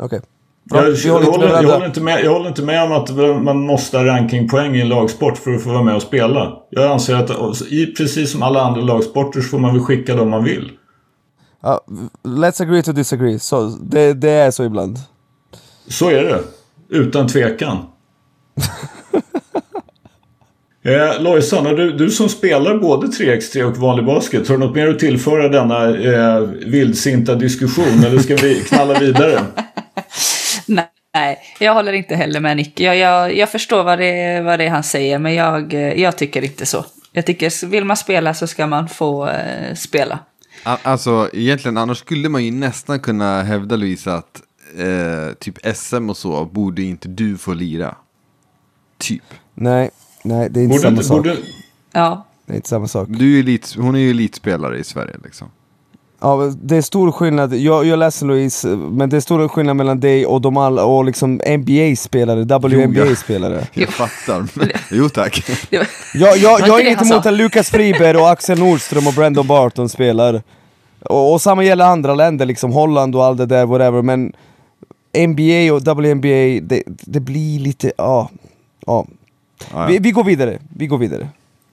Okej. Bra, Jag, håller inte med jag, varandra. håller inte med, jag håller inte med om att man måste ha rankingpoäng i en lagsport för att få vara med och spela. Jag anser att i, precis som alla andra lagsporter så får man väl skicka dem man vill. Ja, let's agree to disagree, så, det, det är så ibland. Så är det. Utan tvekan. eh, Lojsan, du, du som spelar både 3x3 och vanlig basket, har du något mer att tillföra denna eh, vildsinta diskussion eller ska vi knalla vidare? Nej, jag håller inte heller med Nick. Jag, jag, jag förstår vad det, vad det är han säger, men jag, jag tycker inte så. Jag tycker, vill man spela så ska man få eh, spela. Alltså egentligen annars skulle man ju nästan kunna hävda Louisa att eh, typ SM och så borde inte du få lira. Typ. Nej, nej det är inte Borde, samma sak. borde, Ja, Det är inte samma sak. Du är ju elit, hon är ju elitspelare i Sverige liksom. Ja, det är stor skillnad, jag, jag ledsen Louise, men det är stor skillnad mellan dig och de alla, och liksom NBA-spelare, WNBA-spelare. Jag fattar. jo tack. Var- Jag, jag, jag har inget emot att Lukas Friberg och Axel Nordström och Brandon Barton spelar. Och, och samma gäller andra länder, liksom Holland och allt det där, whatever, men NBA och WNBA, det, det blir lite, ja. ja. Ja, Vi, vi går vidare, vi går vidare.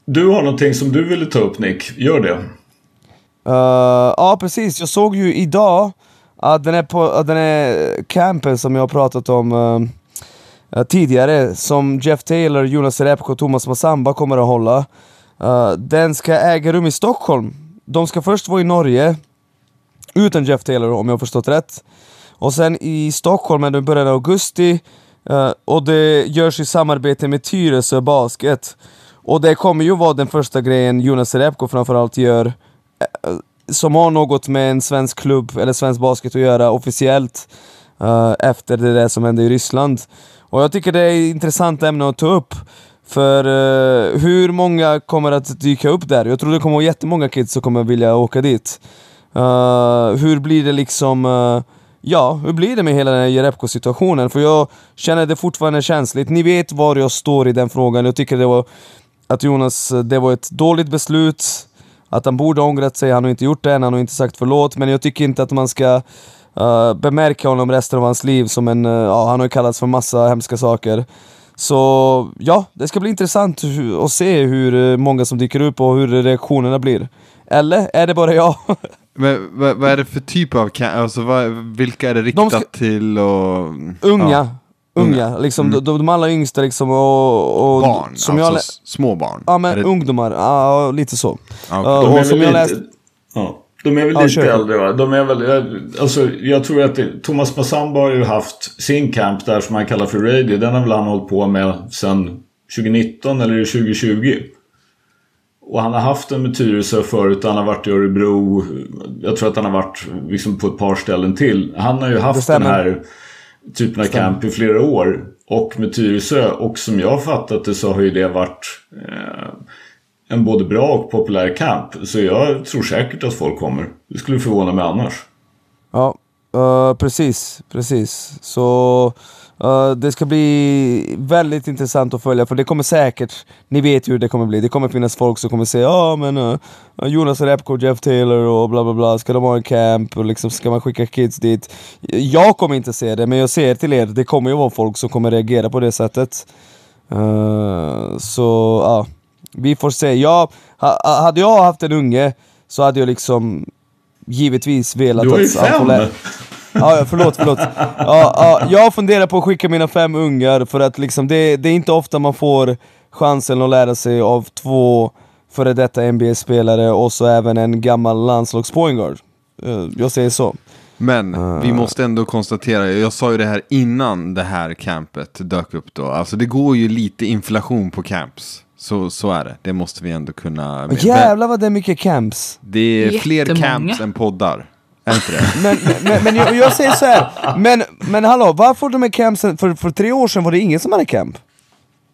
Du har någonting som du ville ta upp Nick. Gör det. Uh, ja precis, jag såg ju idag att den är, på, att den är campen som jag har pratat om uh, tidigare, som Jeff Taylor, Jonas Repko och Thomas Massamba kommer att hålla. Uh, den ska äga rum i Stockholm. De ska först vara i Norge, utan Jeff Taylor om jag har förstått rätt. Och sen i Stockholm är det i början av augusti, och det görs i samarbete med Tyresö Basket. Och det kommer ju vara den första grejen Jonas Repko framförallt gör, som har något med en svensk klubb eller svensk basket att göra officiellt, uh, efter det där som hände i Ryssland. Och jag tycker det är ett intressant ämne att ta upp, för uh, hur många kommer att dyka upp där? Jag tror det kommer vara jättemånga kids som kommer vilja åka dit. Uh, hur blir det liksom, ja, hur blir det med hela den här Jerebko situationen? För jag känner det fortfarande känsligt. Ni vet var jag står i den frågan. Jag tycker det var att Jonas, det var ett dåligt beslut, att han borde ha ångrat sig, han har inte gjort det än, han har inte sagt förlåt, men jag tycker inte att man ska uh, bemärka honom resten av hans liv som en, eh, ja han har ju kallats för massa hemska saker. Så ja, det ska bli intressant att se hur eh, många som dyker upp och hur reaktionerna blir. Eller är det bara jag? Men vad, vad är det för typ av? Alltså vad, vilka är det riktat ska- till och... Unga, Ja, unga, liksom de, de allra yngsta liksom och... och barn, som alltså jag små barn. Ja men det- ungdomar, ja lite så. De och är som väl jag lite, läst- ja, de är väl Ja, lite äldre va? De är väl, jag- alltså, jag tror att det, Thomas Massamba har ju haft sin camp där som han kallar för Radio. Den har väl han hållit på med sedan 2019 eller 2020. Och han har haft den med Tyresö förut, han har varit i Örebro. Jag tror att han har varit liksom på ett par ställen till. Han har ju haft den här typen av camp i flera år. Och med Tyresö, och som jag har fattat det så har ju det varit eh, en både bra och populär camp. Så jag tror säkert att folk kommer. Det skulle förvåna mig annars. Ja, eh, precis, precis. Så eh, det ska bli väldigt intressant att följa, för det kommer säkert, ni vet ju hur det kommer bli, det kommer finnas folk som kommer säga ja men eh, Jonas Repko, Jeff Taylor och bla bla bla, ska de ha en camp och liksom ska man skicka kids dit? Jag kommer inte se det, men jag säger till er, det kommer ju vara folk som kommer reagera på det sättet. Eh, så ja, vi får se. Jag, ha, hade jag haft en unge så hade jag liksom givetvis velat Du har ju att fem! Ja, förlåt, förlåt. Ja, ja, jag funderar på att skicka mina fem ungar för att liksom det, det är inte ofta man får chansen att lära sig av två före detta NBA-spelare och så även en gammal landslagspointguard. Eh, Jag säger så. Men vi måste ändå konstatera, jag sa ju det här innan det här campet dök upp då. Alltså det går ju lite inflation på camps. Så, så är det, det måste vi ändå kunna... Men jävlar vad det är mycket camps. Det är fler camps än poddar. Är inte det? Men, men, men jag, jag säger så här. men, men hallå, varför de här campsen, för, för tre år sedan var det ingen som hade camp.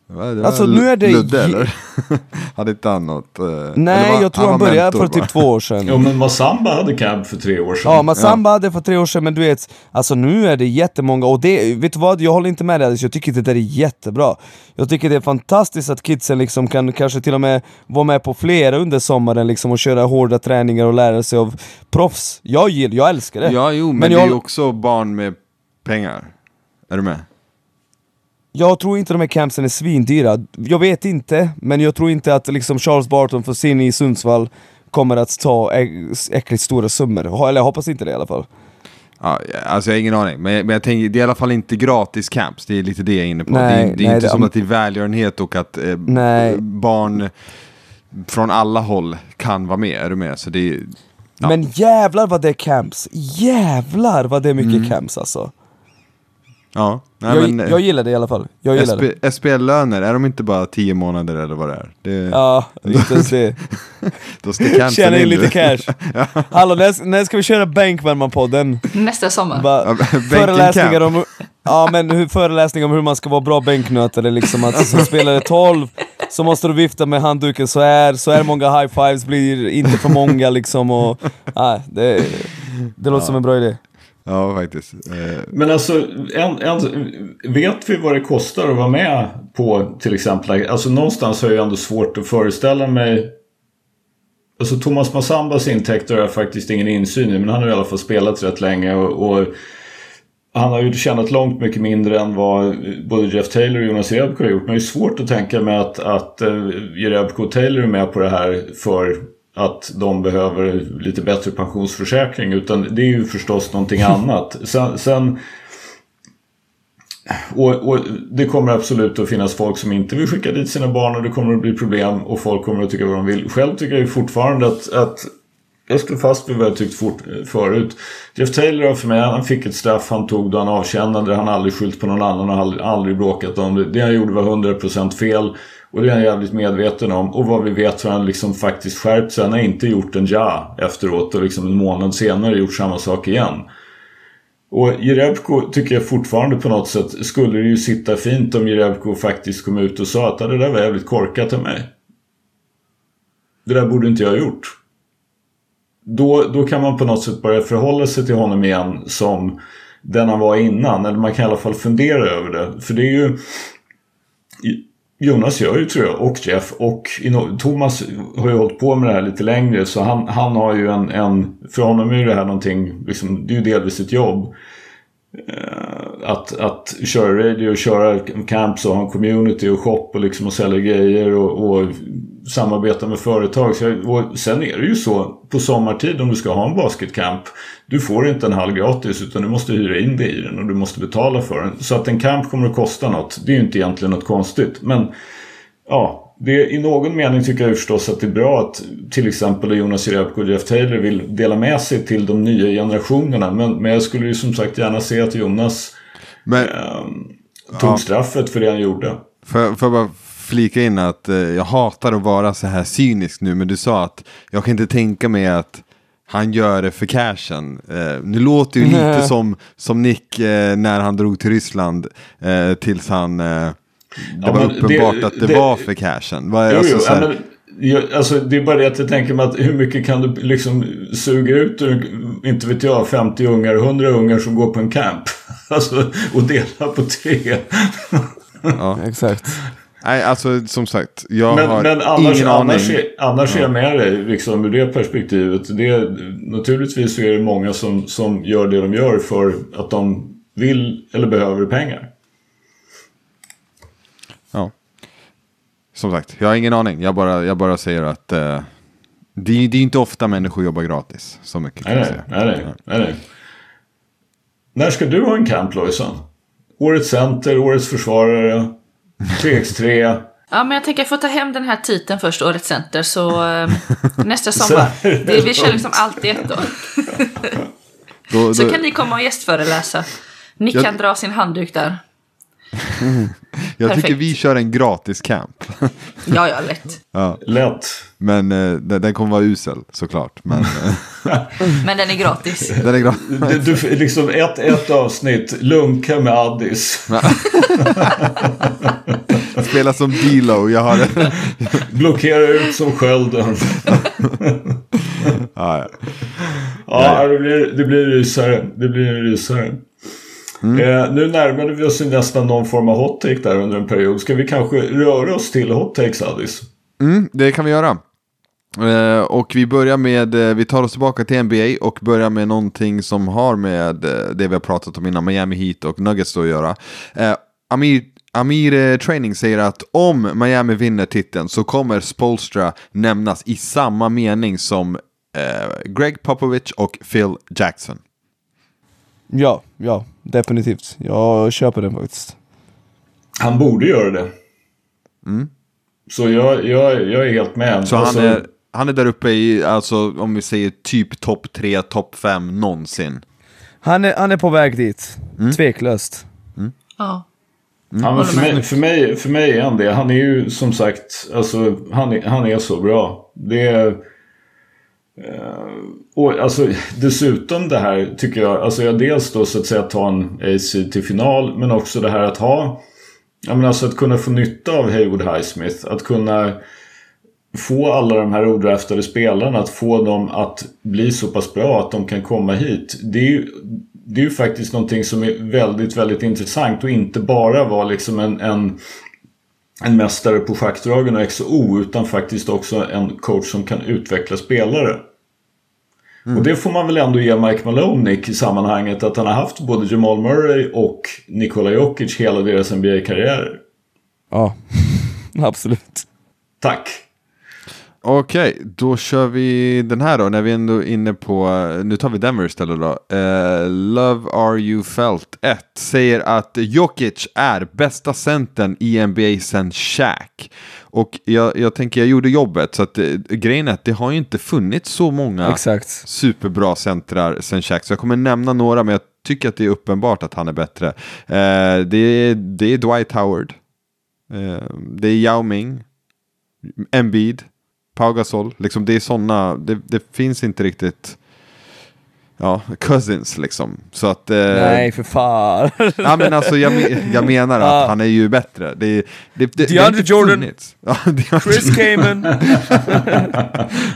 Det var Alltså, nu är det- Ludde eller? Hade inte han något? eh, Nej, var- jag tror han, var började mentor, för typ två år sedan. Ja men Massamba hade camp för tre år sedan. Ja, Massamba hade för tre år sedan, men du vet, alltså nu är det jättemånga, och det, vet du vad, jag håller inte med dig Alice, jag tycker det där är jättebra. Jag tycker det är fantastiskt att kidsen liksom kan kanske till och med vara med på flera under sommaren liksom och köra hårda träningar och lära sig av proffs. Jag gillar, jag älskar det. Ja, jo, men, Men det jag- är ju också barn med pengar. Är du med? Jag tror inte de här campsen är svindyra, jag vet inte, men jag tror inte att liksom Charles Barton för sin i Sundsvall kommer att ta äckligt stora summor, eller jag hoppas inte det i alla fall. Ja, alltså jag har ingen aning, men, men jag tänker, det är i alla fall inte gratis camps, det är lite det jag är inne på. Nej, det är, det är nej, inte det- som att det är välgörenhet och att eh, barn från alla håll kan vara med, är du med? Så det är, Ja. Men jävlar vad det är camps, jävlar vad det är mycket camps alltså. Ja. Nej, jag, men, eh, jag gillar det i alla fall. Jag gillar det. SP, SPL-löner, är de inte bara 10 månader eller vad det är? Det, Ja, inte ens det. Då Tjäna in lite cash. Hallå, när, när ska vi köra Bänkvärmarpodden? Nästa sommar. Bara Ja, Föreläsningar om, ja, men hur, föreläsningar om hur man ska vara bra bänknötare, liksom att som spelare 12, så måste du vifta med handduken så här, så här många high fives blir inte för många liksom och... Nej, det, det låter som en bra idé. Ja, faktiskt. Eh, men alltså, en, en, vet vi vad det kostar att vara med på till exempel? Alltså någonstans har jag ändå svårt att föreställa mig Alltså Thomas Massambas intäkter har jag faktiskt ingen insyn i men han har i alla fall spelat rätt länge och, och han har ju tjänat långt mycket mindre än vad både Jeff Taylor och Jonas Jerebko har gjort. Men det är svårt att tänka mig att, att eh, uh, Jerebko och Taylor är med på det här för att de behöver lite bättre pensionsförsäkring. Utan det är ju förstås någonting annat. Sen, sen och, och, det kommer absolut att finnas folk som inte vill skicka dit sina barn och det kommer att bli problem och folk kommer att tycka vad de vill. Själv tycker jag fortfarande att, att jag står fast vid vad jag tyckt fort, förut. Jeff Taylor har för mig, han fick ett straff han tog då han avtjänade. Han har aldrig skyllt på någon annan och aldrig, aldrig bråkat om det. Det han gjorde var 100% fel. Och det är han jävligt medveten om. Och vad vi vet har han liksom faktiskt skärpt sig. Han har inte gjort en ja efteråt och liksom en månad senare gjort samma sak igen. Och Jerebko tycker jag fortfarande på något sätt skulle det ju sitta fint om Jerebko faktiskt kom ut och sa att det där var jävligt korkat av mig. Det där borde inte jag ha gjort. Då, då kan man på något sätt börja förhålla sig till honom igen som den han var innan. Eller man kan i alla fall fundera över det. För det är ju... Jonas gör ju tror jag, och Jeff och Thomas har ju hållit på med det här lite längre så han, han har ju en, en, för honom är det här någonting, liksom, det är ju delvis ett jobb. Eh, att, att köra radio och köra camps och ha en community och shop och liksom och sälja grejer och, och samarbeta med företag. Så och sen är det ju så på sommartid om du ska ha en basketcamp. Du får inte en halv gratis utan du måste hyra in dig i den och du måste betala för den. Så att en camp kommer att kosta något. Det är ju inte egentligen något konstigt. Men ja, det, i någon mening tycker jag förstås att det är bra att till exempel Jonas Jerebko och Jeff Taylor vill dela med sig till de nya generationerna. Men, men jag skulle ju som sagt gärna se att Jonas men, eh, tog ja. straffet för det han gjorde. Får jag bara flika in att eh, jag hatar att vara så här cynisk nu, men du sa att jag kan inte tänka mig att han gör det för cashen. Eh, nu låter ju lite som, som Nick eh, när han drog till Ryssland eh, tills han... Det ja, var uppenbart det, att det, det, var för cashen. Var, jo, alltså, jo, ja, men, jag, alltså, det är bara det att jag tänker mig att hur mycket kan du liksom suga ut ur, inte vet jag, 50 ungar, 100 ungar som går på en camp? Alltså, och dela på tre. ja, exakt. Nej, alltså som sagt, jag men, har men annars, ingen annars aning. Är, annars är jag med dig, liksom ur det perspektivet. Det, naturligtvis så är det många som, som gör det de gör för att de vill eller behöver pengar. Ja. Som sagt, jag har ingen aning. Jag bara, jag bara säger att uh, det, det är inte ofta människor jobbar gratis. Så mycket kan nej, jag säga. Nej, nej, nej, nej. När ska du ha en camp, Lojsan? Årets center, årets försvarare, 3x3. Ja, men jag tänker jag får ta hem den här titeln först, Årets Center, så äh, nästa sommar. det, vi kör liksom allt i ett då. då, då. Så kan ni komma och gästföreläsa. Ni jag... kan dra sin handduk där. Jag Perfekt. tycker vi kör en gratis camp. ja, ja, lätt. Ja. Lätt. Men eh, den, kommer vara usel såklart. Men, men den är gratis. Den är gratis. Du, du, liksom ett, ett avsnitt, lunka med Addis. Spela som Dilo, jag har. Blockera ut som skölden. ja, ja. ja, det blir, det blir rysare. Det blir en rysare. Mm. Eh, nu närmade vi oss nästan någon form av hot take där under en period. Ska vi kanske röra oss till hot takes, Addis? Mm, det kan vi göra. Eh, och vi börjar med, eh, vi tar oss tillbaka till NBA och börjar med någonting som har med eh, det vi har pratat om innan, Miami Heat och Nuggets att göra. Eh, Amir, Amir eh, Training säger att om Miami vinner titeln så kommer Spolstra nämnas i samma mening som Greg Popovich och Phil Jackson. Ja, ja, definitivt. Jag köper den faktiskt. Han borde göra det. Mm. Så jag, jag, jag är helt med. Så alltså... han, är, han är där uppe i, alltså om vi säger typ topp 3, topp 5 någonsin? Han är, han är på väg dit, mm. tveklöst. Mm. Ja. Mm. Ja, men för, mig, för, mig, för mig är han det. Han är ju som sagt, alltså, han, är, han är så bra. Det är... Eh, och alltså dessutom det här tycker jag, alltså jag dels då så att säga ta en AC till final men också det här att ha Ja, men alltså att kunna få nytta av Haywood Highsmith. Att kunna få alla de här odraftade spelarna att få dem att bli så pass bra att de kan komma hit. Det är ju, det är ju faktiskt någonting som är väldigt, väldigt intressant och inte bara vara liksom en, en, en mästare på schackdragen och XO utan faktiskt också en coach som kan utveckla spelare. Mm. Och det får man väl ändå ge Mike Malone i sammanhanget att han har haft både Jamal Murray och Nikola Jokic hela deras NBA-karriärer. Ja, absolut. Tack. Okej, okay, då kör vi den här då, när vi ändå är inne på, nu tar vi Denver istället då. Uh, Love Are You Felt 1 säger att Jokic är bästa centern i NBA sen Shaq. Och jag, jag tänker, jag gjorde jobbet, så att uh, grejen är att det har ju inte funnits så många Exakt. superbra centrar sen Shaq. Så jag kommer nämna några, men jag tycker att det är uppenbart att han är bättre. Uh, det, är, det är Dwight Howard, det är Yao Ming, Embiid, Pau Gasol, liksom det är sådana, det, det finns inte riktigt Ja, cousins liksom. Så att... Eh, Nej, för fan. ja, men alltså jag, jag menar att han är ju bättre. Det, det, det, DeAndre Jordan. Ja, Chris Kamen.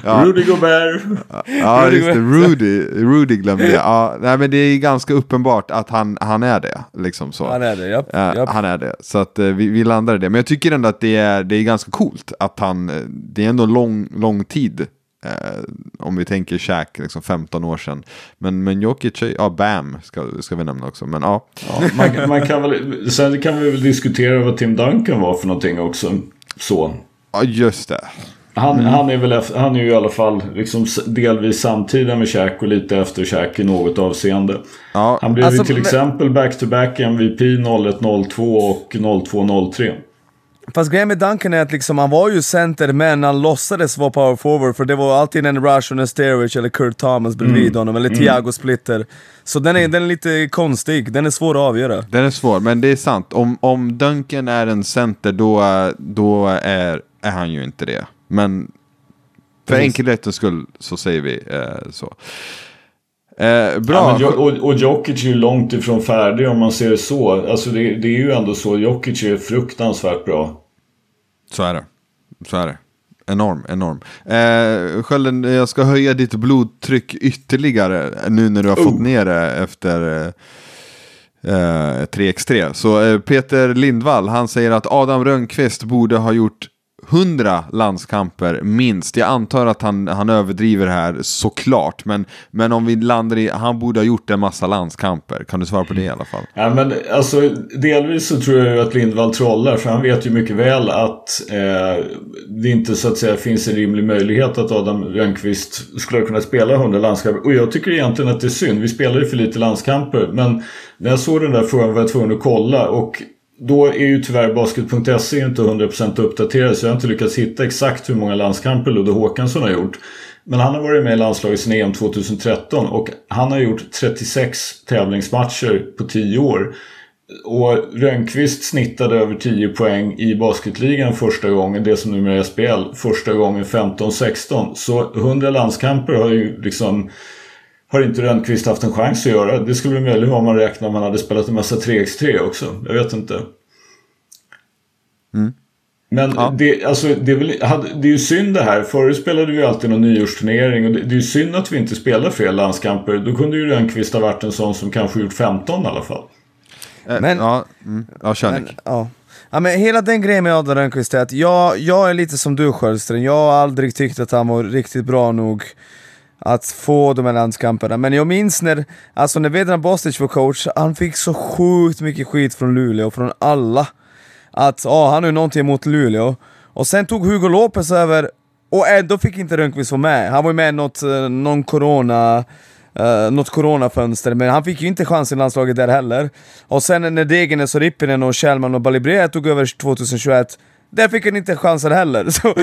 ja. Rudy Gobert. Ja, just det. Rudy, Rudy glömde jag. Ja, nej, men det är ganska uppenbart att han, han är det. Liksom så. Han är det, japp. Ja, japp. Han är det. Så att eh, vi, vi landar i det. Men jag tycker ändå att det är, det är ganska coolt att han, eh, det är ändå lång, lång tid Eh, om vi tänker Shaq, liksom 15 år sedan. Men, men Jokic, ja Bam ska, ska vi nämna också. Men ja. ja man, man, kan väl, sen kan vi väl diskutera vad Tim Duncan var för någonting också. Så. Ja, just det. Han, mm. han, är väl, han är ju i alla fall liksom delvis samtida med Shaq och lite efter Shaq i något avseende. Ja. Han blev alltså, ju till men... exempel back-to-back MVP 01-02 och 02-03. Fast grejen med Duncan är att liksom, han var ju center men han låtsades vara power forward för det var alltid en Rush och en Sterwich eller Kurt Thomas bredvid mm. honom, eller mm. Thiago Splitter. Så den är, den är lite konstig, den är svår att avgöra. Den är svår, men det är sant. Om, om Duncan är en center då, då är, är han ju inte det. Men för enkelhetens skull så säger vi eh, så. Eh, bra. Ja, och, och Jokic är ju långt ifrån färdig om man ser det så. Alltså det, det är ju ändå så. Jokic är fruktansvärt bra. Så är det. Så är det. Enorm, enorm. Eh, Skölden, jag ska höja ditt blodtryck ytterligare nu när du har oh. fått ner det efter eh, 3x3. Så eh, Peter Lindvall, han säger att Adam Rönnqvist borde ha gjort 100 landskamper minst. Jag antar att han, han överdriver här såklart. Men, men om vi landar i, han borde ha gjort en massa landskamper. Kan du svara på det i alla fall? Ja, men alltså, delvis så tror jag ju att Lindvall trollar. För han vet ju mycket väl att eh, det inte så att säga finns en rimlig möjlighet att Adam Rönnqvist skulle kunna spela 100 landskamper. Och jag tycker egentligen att det är synd. Vi spelar ju för lite landskamper. Men när jag såg den där frågan var jag tvungen att kolla. Och då är ju tyvärr basket.se inte 100% uppdaterad så jag har inte lyckats hitta exakt hur många landskamper Ludde Håkansson har gjort. Men han har varit med i landslaget sedan EM 2013 och han har gjort 36 tävlingsmatcher på 10 år. Och Rönnqvist snittade över 10 poäng i basketligan första gången, det som numera är SBL, första gången 15-16. Så 100 landskamper har ju liksom har inte Rönnqvist haft en chans att göra. Det skulle bli möjligt om man räknar om han hade spelat en massa 3x3 också. Jag vet inte. Mm. Men ja. det, alltså, det, är väl, det är ju synd det här. Förut spelade vi alltid någon nyårsturnering. Och det, det är ju synd att vi inte spelar fler landskamper. Då kunde ju Rönnqvist ha varit en sån som kanske gjort 15 i alla fall. Eh, men, ja, mm, ja kör men, ja. ja, men hela den grejen med Adam Rönnqvist är att jag, jag är lite som du Sköldström. Jag har aldrig tyckt att han var riktigt bra nog att få de här landskamperna. Men jag minns när, alltså när Vedran Bostic var coach, han fick så sjukt mycket skit från Luleå, från alla. Att oh, han har ju någonting emot Luleå. Och sen tog Hugo Lopez över, och eh, ändå fick inte Rönnqvist vara med. Han var ju med i något, eh, någon corona... Uh, något coronafönster, men han fick ju inte chans i landslaget där heller. Och sen när Degernes och Rippinen och Kjellman och Balibrea tog över 2021 där fick han inte chansen heller. Så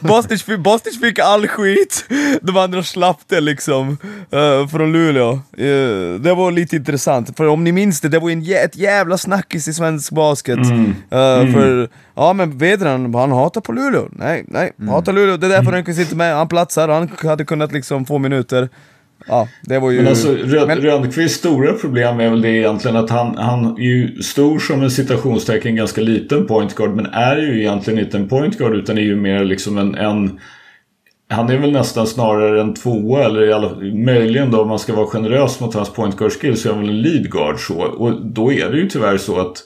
Bostic, fick, Bostic fick all skit, de andra slapp det liksom, uh, från Luleå. Uh, det var lite intressant, för om ni minns det, det var en jä ett jävla snackis i svensk basket. Mm. Uh. För, ja men Vedran, han hatar på Luleå. Nej, nej, mm. hatar Luleå. Det är därför mm. han inte med, han platsar, han hade kunnat liksom få minuter. Ja, det var ju... Men alltså Röd, Men- Rönnqvists stora problem är väl det egentligen att han, han är ju stor som en citationstecken ganska liten point guard men är ju egentligen inte en point guard utan är ju mer liksom en, en han är väl nästan snarare en tvåa eller i alla, möjligen då om man ska vara generös mot hans point guard skill så är han väl en lead guard så. Och då är det ju tyvärr så att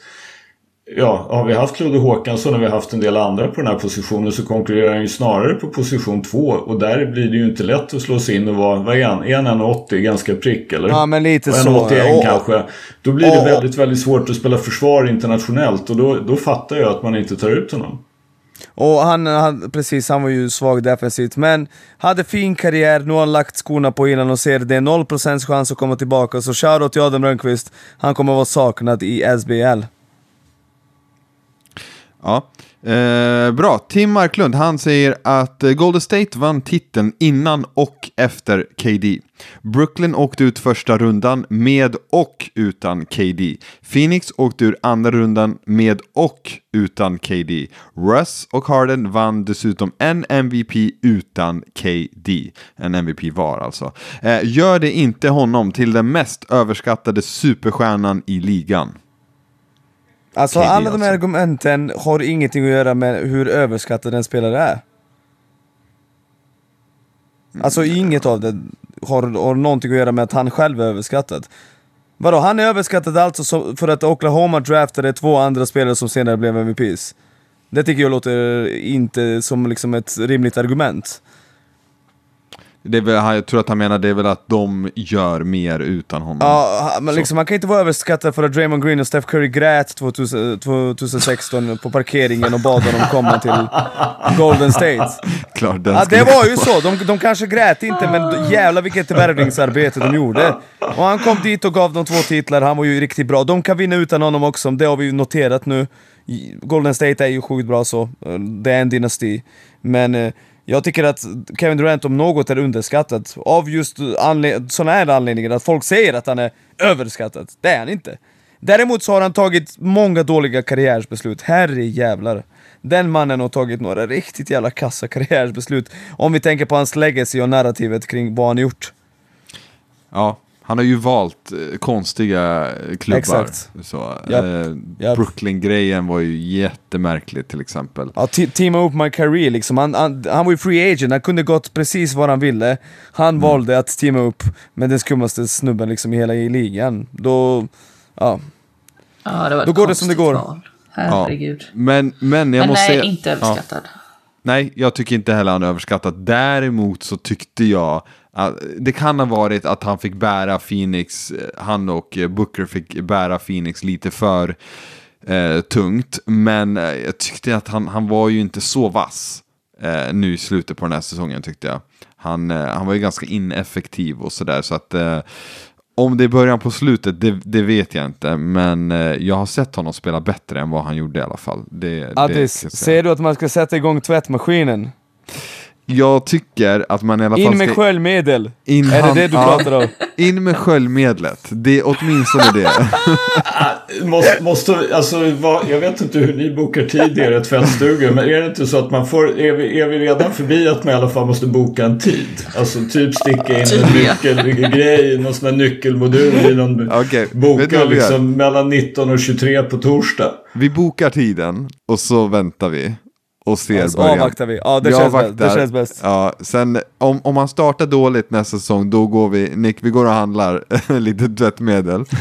Ja, har vi haft Ludde Håkansson och vi har haft en del andra på den här positionen så konkurrerar han ju snarare på position två och där blir det ju inte lätt att slå sig in och vara, vad är han, är han 1,80 ganska prick eller? Ja, men lite Och så. 1,81 Och- kanske. Då blir det väldigt, väldigt svårt att spela försvar internationellt och då, då fattar jag att man inte tar ut honom. Och han, han, precis, han var ju svag defensivt, men hade fin karriär, nu har han lagt skorna på innan och ser det är 0% chans att komma tillbaka, så shoutout till Adam Rönnqvist, han kommer vara saknad i SBL. Ja, eh, bra. Tim Marklund, han säger att eh, Golden State vann titeln innan och efter KD. Brooklyn åkte ut första rundan med och utan KD. Phoenix åkte ur andra rundan med och utan KD. Russ och Harden vann dessutom en MVP utan KD. En MVP var alltså. Eh, gör det inte honom till den mest överskattade superstjärnan i ligan? Alltså KD alla de här alltså. argumenten har ingenting att göra med hur överskattad en spelare är. Alltså inget av det har, har någonting att göra med att han själv är överskattad. Vadå, han är överskattad alltså så- för att Oklahoma draftade två andra spelare som senare blev MVPs? Det tycker jag låter inte som liksom ett rimligt argument. Det är väl, jag tror att han menar det är väl att de gör mer utan honom. Ja, men liksom, man kan inte vara överskattad för att Draymond Green och Steph Curry grät 2000, 2016 på parkeringen och bad honom komma till Golden State. Klart, den Ja, det var ju så. De, de kanske grät inte, men jävlar vilket värvningsarbete de gjorde. Och han kom dit och gav dem två titlar, han var ju riktigt bra. De kan vinna utan honom också, det har vi noterat nu. Golden State är ju sjukt bra så, det är en dynasti. Men eh, jag tycker att Kevin Durant om något är underskattad. Av just sådana här anledningar, att folk säger att han är överskattad. Det är han inte. Däremot så har han tagit många dåliga karriärsbeslut, herre jävlar. Den mannen har tagit några riktigt jävla kassa karriärsbeslut. Om vi tänker på hans legacy och narrativet kring vad han gjort. Ja, han har ju valt eh, konstiga eh, klubbar. Exakt. Så, Japp. eh, Japp. Brooklyn-grejen var ju jättemärklig till exempel. Ja, te- teama upp my career liksom. Han, han, han var ju free agent, han kunde gått precis vad han ville. Han valde att teama upp med den skummaste snubben liksom i hela i ligan. Då, ja. Ja, det var Då går det som det konstigt går. val. Herregud. Men, men jag Men måste nej, säga... inte överskattad. Nej, jag tycker inte heller han är överskattad. Däremot så tyckte jag det kan ha varit att han fick bära Phoenix, eh, han och eh, Booker fick bära Phoenix lite för eh, tungt. Men eh, jag tyckte att han, han var ju inte så vass eh, nu i slutet på den här säsongen tyckte jag. Han, eh, han var ju ganska ineffektiv och sådär så att om det är början på slutet, det, det vet jag inte. Men eh, jag har sett honom spela bättre än vad han gjorde i alla fall. Det, det jag säga. ser du att man ska sätta igång tvättmaskinen? Jag tycker att man i alla fall In med ska... sköljmedel! In är hand- det det du pratar om? In med sköljmedlet. Det är åtminstone det. Måste, måste, alltså, vad, jag vet inte hur ni bokar tid i era tvättstugor men är det inte så att man får, är vi, är vi redan förbi att man i alla fall måste boka en tid? Alltså typ sticka in en nyckelgrej, någon sån här nyckelmodul i någon du boka liksom mellan 19 och 23 på torsdag. Vi bokar tiden och så väntar vi. Och ser Alltså, början. avvaktar vi. Ja, det Vi känns bäst. Det känns bäst. Ja, sen om, om man startar dåligt nästa säsong, då går vi, Nick, vi går och handlar lite tvättmedel.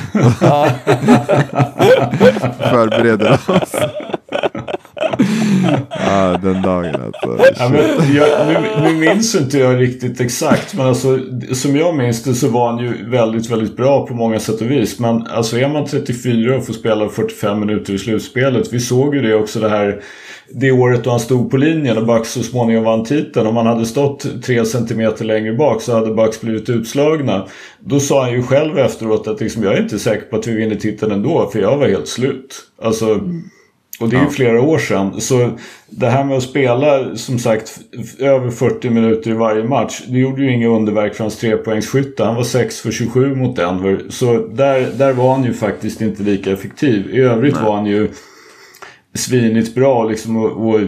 Förbereder oss. ja, den dagen alltså. Ja, men jag, nu, nu minns inte jag riktigt exakt men alltså, som jag minns det så var han ju väldigt, väldigt bra på många sätt och vis. Men alltså är man 34 och får spela 45 minuter i slutspelet. Vi såg ju det också det här det året då han stod på linjen och Bucks så småningom vann titeln. Om han hade stått 3 cm längre bak så hade Bucks blivit utslagna. Då sa han ju själv efteråt att liksom, jag är inte säker på att vi vinner titeln ändå för jag var helt slut. Alltså, och det är ju flera år sedan. Så det här med att spela som sagt över 40 minuter i varje match. Det gjorde ju inga underverk för hans trepoängsskytte. Han var 6 för 27 mot Denver. Så där, där var han ju faktiskt inte lika effektiv. I övrigt var han ju svinigt bra liksom, och, och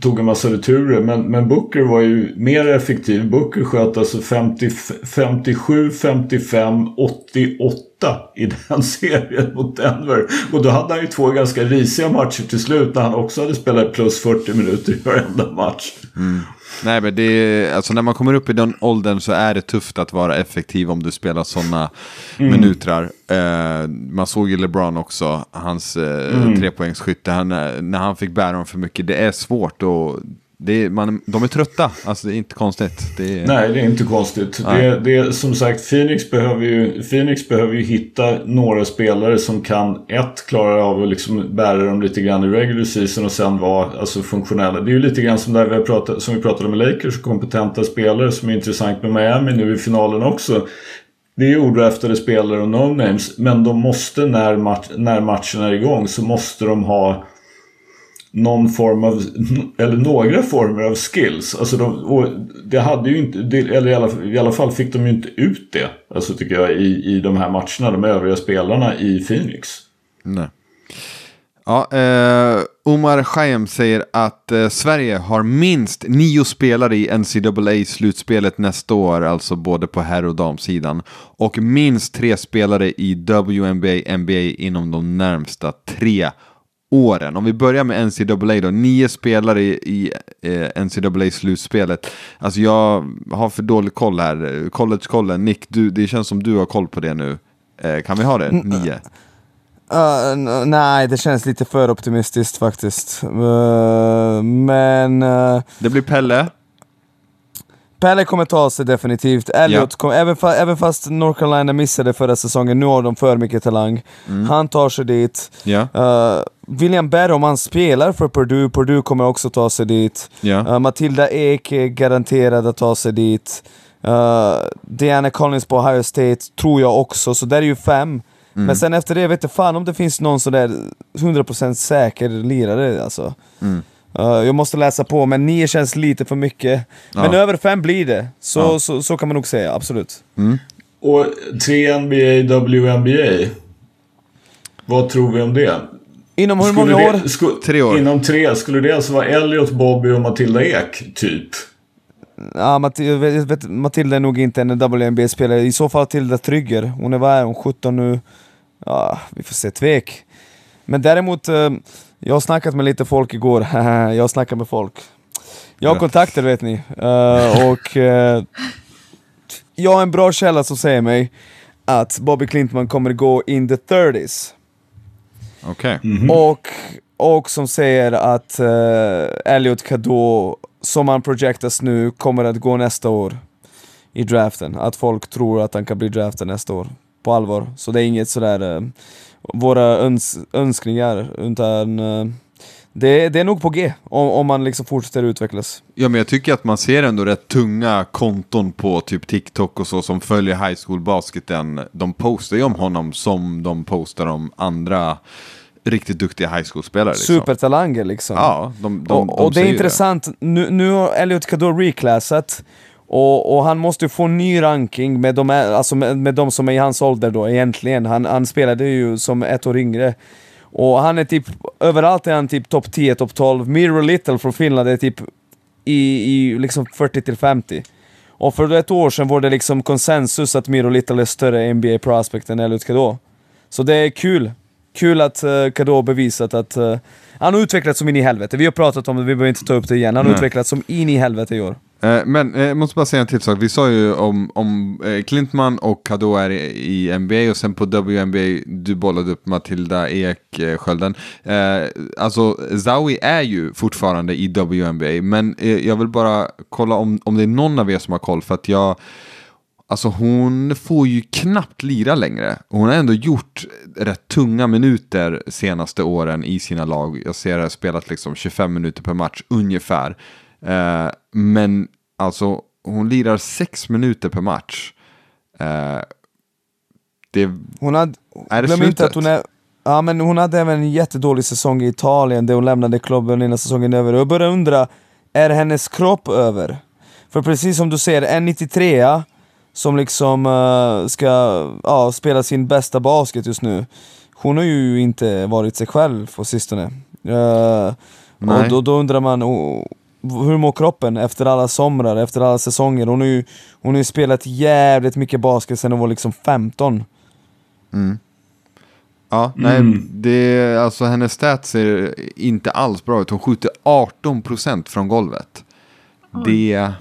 tog en massa returer. Men, men Booker var ju mer effektiv. Booker sköt alltså 50, 57, 55, 88 i den serien mot Denver. Och då hade han ju två ganska risiga matcher till slut när han också hade spelat plus 40 minuter i varenda match. Mm. Nej, men det är, alltså när man kommer upp i den åldern så är det tufft att vara effektiv om du spelar sådana mm. minuter. Eh, man såg ju LeBron också, hans eh, mm. trepoängsskytte, han, eh, när han fick bära dem för mycket. Det är svårt och det är, man, de är trötta, alltså det är inte konstigt. Det är... Nej, det är inte konstigt. Det, det är, som sagt, Phoenix behöver, ju, Phoenix behöver ju hitta några spelare som kan, ett, klara av att liksom bära dem lite grann i regular season och sen vara alltså, funktionella. Det är ju lite grann som, där vi pratat, som vi pratade med Lakers, kompetenta spelare som är intressant med Miami nu i finalen också. Det är ju odraftade spelare och no-names, men de måste när, match, när matchen är igång så måste de ha någon form av, eller några former av skills. Alltså de, och det hade ju inte, eller i alla, i alla, fall fick de ju inte ut det. Alltså tycker jag i, i de här matcherna, de övriga spelarna i Phoenix. Nej. Ja, eh, Omar Schaim säger att eh, Sverige har minst nio spelare i NCAA-slutspelet nästa år, alltså både på herr och damsidan. Och minst tre spelare i WNBA, NBA inom de närmsta tre åren. Om vi börjar med NCAA då, nio spelare i, i eh, NCAA-slutspelet. Alltså jag har för dålig koll här. College-kollen, Nick, du, det känns som du har koll på det nu. Eh, kan vi ha det? Nio? Uh, nej, det känns lite för optimistiskt faktiskt. Uh, men... Uh, det blir Pelle? Pelle kommer ta sig definitivt. Elliot ja. kommer, även, fa även fast North Carolina missade förra säsongen, nu har de för mycket talang. Mm. Han tar sig dit. Ja. Uh, William Berg, om han spelar för Purdue, Purdue kommer också ta sig dit. Ja. Uh, Matilda Ek är garanterad att ta sig dit. Uh, Diana Collins på Ohio State tror jag också, så där är ju fem. Mm. Men sen efter det, vet inte fan om det finns någon sån där 100% säker lirare alltså. Mm. Uh, jag måste läsa på, men 9 känns lite för mycket. Ja. Men över 5 blir det, så, ja. så, så, kan man nog säga, absolut. Mm. Och 3 NBA, WNBA. Vad tror vi om det? Inom hur många år? Det, sku, tre år. Inom tre. Skulle det alltså vara Elliot, Bobby och Matilda Ek, typ? Ja, Matilda, Matilda är nog inte en WNBA-spelare. I så fall Tilda Trygger. Hon är, vad är hon, 17 nu? Ja, vi får se, tvek. Men däremot, eh, jag har snackat med lite folk igår. jag har snackat med folk. Jag har kontakter vet ni. Uh, och uh, jag har en bra källa som säger mig att Bobby Clintman kommer gå in the 30s. Okay. Mm -hmm. och, och som säger att uh, Elliot Kado, som han projektas nu, kommer att gå nästa år i draften. Att folk tror att han kan bli draftad nästa år. På allvar. Så det är inget sådär våra öns önskningar. Utan uh, det, det är nog på G om, om man liksom fortsätter utvecklas. Ja men jag tycker att man ser ändå rätt tunga konton på typ TikTok och så som följer high school basketen. De postar ju om honom som de postar om andra riktigt duktiga high school-spelare. Liksom. Supertalanger liksom. Ja, de, de, och, och det är intressant, det. Nu, nu har Elliot Kador reclassat och, och, han måste få en ny ranking med de, alltså med, med de som är i hans ålder då egentligen. Han, han spelade ju som ett år yngre. Och han är typ, överallt är han typ topp 10, topp 12. Miro Little från Finland är typ i, i liksom 40 50. Och för ett år sedan var det liksom konsensus att Miro Little är större NBA prospect än Elliot Kado. Så det är kul. Kul att uh, Kado bevisat att uh, han har utvecklats som in i helvete. Vi har pratat om det, vi behöver inte ta upp det igen. Han har utvecklats som in i helvete i år. Eh, men eh, jag måste bara säga en till sak. Vi sa ju om, om eh, Klintman och Kado är i NBA och sen på WNBA, du bollade upp Matilda Ekskölden. alltså Zawi är ju fortfarande i WNBA, men jag vill bara kolla om, om det är någon av er som har koll, för att jag Alltså hon får ju knappt lira längre. Hon har ändå gjort rätt tunga minuter senaste åren i sina lag. Jag ser henne spelat liksom 25 minuter per match ungefär. Eh, men alltså hon lirar 6 minuter per match. Eh, det hon hade, är det slutet? Inte att hon är, ja, men hon hade även en jättedålig säsong i Italien där hon lämnade klubben innan säsongen är över. Jag börjar undra, är hennes kropp över? För precis som du säger, en 93 som liksom uh, ska uh, spela sin bästa basket just nu. hon har ju inte varit sig själv på sistone. Uh, och då, då undrar man, oh, hur mår kroppen efter alla somrar, efter alla säsonger? Hon har ju, hon har ju spelat jävligt mycket basket sedan hon var liksom 15. Ja, nej, Mm. det, alltså hennes stats ser inte alls bra ut. Hon skjuter 18% från golvet. Det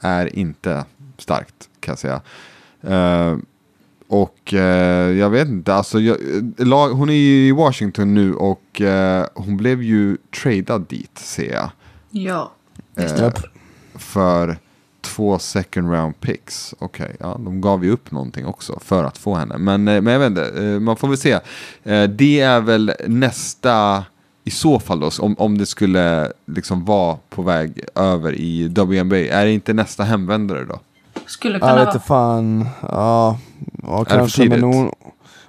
är inte starkt kan jag säga. Eh, och eh, jag vet inte, alltså jag, lag, hon är ju i Washington nu och eh, hon blev ju tradad dit ser jag. Ja. Eh, för två second round picks. Okej, ja, de gav ju upp någonting också för att få henne. Men, eh, men jag vet inte, eh, man får väl se. Eh, Det är väl nästa, i så fall då, om, om det skulle liksom vara på väg över i WNBA, är det inte nästa hemvändare då? Skulle kunna Jag vet vara. inte fan, ja, ja det för kanske men hon,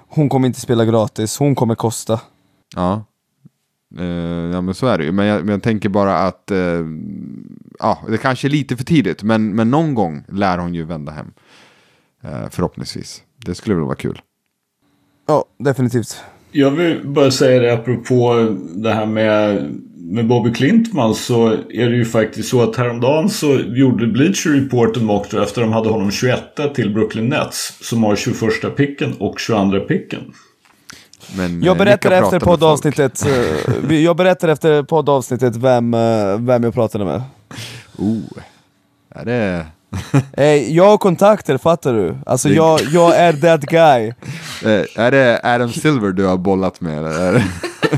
hon kommer inte spela gratis, hon kommer kosta. Ja. Eh, ja men så är det ju. Men jag, men jag tänker bara att eh, ja, det kanske är lite för tidigt. Men, men någon gång lär hon ju vända hem. Eh, förhoppningsvis. Det skulle väl vara kul. Ja, definitivt. Jag vill bara säga det apropå det här med, med Bobby Klintman så är det ju faktiskt så att häromdagen så gjorde Bleacher Report en mock draft där de hade honom 21 till Brooklyn Nets som har 21 picken och 22 picken. Men, Jag eh, berättar efter poddavsnittet, eh, jag berättar efter poddavsnittet vem, eh, vem jag pratade med. Oh. Är det... Jag har kontakter, fattar du? Alltså jag, jag är that guy. Är det Adam Silver du har bollat med? Eller?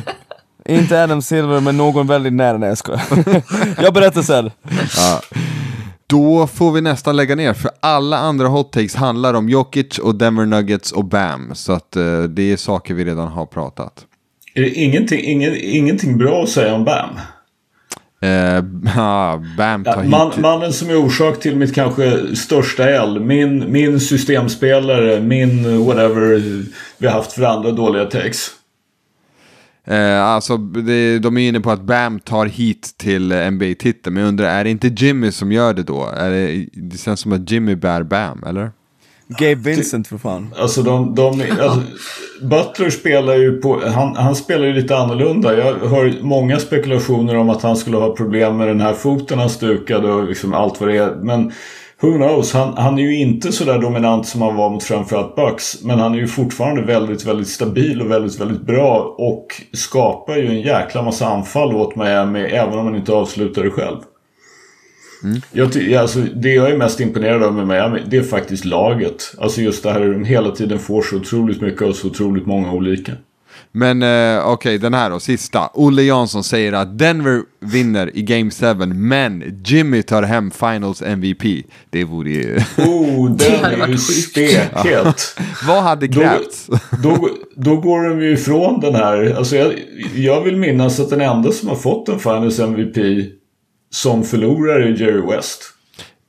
Inte Adam Silver, men någon väldigt nära. Nej jag skojar. Jag berättar sen. Ja. Då får vi nästan lägga ner, för alla andra hot takes handlar om Jokic och Denver Nuggets och Bam. Så att eh, det är saker vi redan har pratat. Är det ingenting, ingen, ingenting bra att säga om Bam? Eh, ah, Bam tar Ja, hit... man, mannen som är orsak till mitt kanske största L. Min, min systemspelare, min whatever vi har haft för andra dåliga takes. Eh, alltså, det, de är inne på att Bam tar hit till NBA-titeln, men jag undrar, är det inte Jimmy som gör det då? Är det, det känns som att Jimmy bär Bam, eller? Gabe Vincent för fan. Alltså de, de alltså, Butler spelar ju på, han, han spelar ju lite annorlunda. Jag hör många spekulationer om att han skulle ha problem med den här foten han stukade och liksom allt vad det är. Men who knows, han, han är ju inte så där dominant som han var mot framförallt Bucks. Men han är ju fortfarande väldigt, väldigt stabil och väldigt, väldigt bra. Och skapar ju en jäkla massa anfall åt Miami även om han inte avslutar det själv. Jag ty- alltså, det jag är mest imponerad av med Miami, det är faktiskt laget. Alltså just det här hur de hela tiden får så otroligt mycket och så otroligt många olika. Men eh, okej, den här då, sista. Olle Jansson säger att Denver vinner i Game 7, men Jimmy tar hem Finals MVP. Det vore ju... Oh, Det den är ju stekhet. Vad hade Då, krävts? då, då går de ju ifrån den här. Alltså jag, jag vill minnas att den enda som har fått en Finals MVP som förlorare är Jerry West.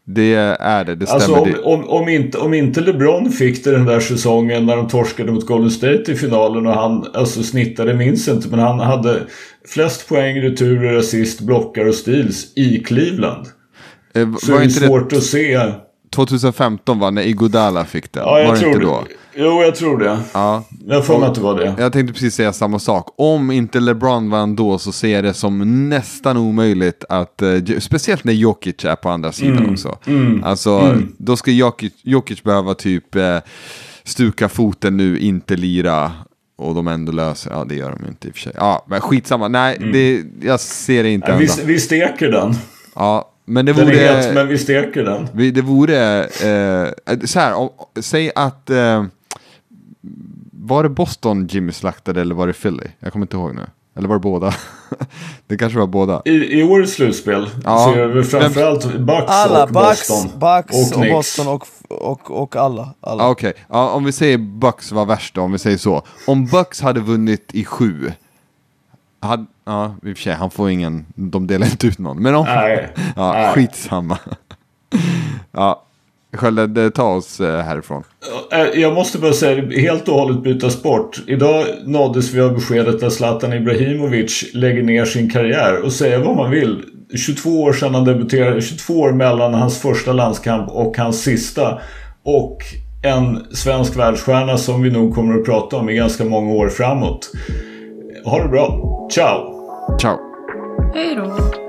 Det är det, det stämmer. Alltså om, om, om, inte, om inte LeBron fick det den där säsongen när de torskade mot Golden State i finalen och han alltså snittade, minns inte, men han hade flest poäng, returer, assist, blockar och steals i Cleveland. Eh, Så är det inte det svårt att se. 2015 va, när Iguodala fick den? Ja, jag var det tror inte det. då? Jo, jag tror det. Ja. Jag mig att det var det. Jag tänkte precis säga samma sak. Om inte LeBron vann då så ser jag det som nästan omöjligt att, eh, speciellt när Jokic är på andra sidan Mm, också. Alltså, då ska Jokic, Jokic behöva typ eh, stuka foten nu, inte lira. Och de ändå löser, ja det gör de inte i och för sig. Ja, men skitsamma, nej, det, jag ser det inte Ja, vi, vi steker den. Ja, men det Den vore... är het, men vi steker den. Vi, det vore, eh, så här, om, säg att, eh, var det Boston Jimmy slaktade eller var det Philly? Jag kommer inte ihåg nu. Eller var det båda? det kanske var båda. I, I årets slutspel Ja. så är det väl framförallt Bucks Alla, och Bucks, Boston. Bucks och, Knicks. Boston och, och, och alla. alla. Ah, Okej, ja, om vi säger Bucks var värst då, om vi säger så. Om Bucks hade vunnit i sju, hade, ja, i och för sig, han får ingen, de delar inte ut någon. Men om, Nej. ja, Nej. skitsamma. ja, Skölde, ta oss eh, härifrån. Eh, Jag måste bara säga, helt och hållet byta sport. Idag nåddes vi av beskedet att Zlatan Ibrahimovic lägger ner sin karriär. Och säga vad man vill. 22 år sedan han debuterade, 22 år mellan hans första landskamp och hans sista. Och en svensk världsstjärna som vi nog kommer att prata om i ganska många år framåt. Ha det bra. Ciao! Ciao! Hej då!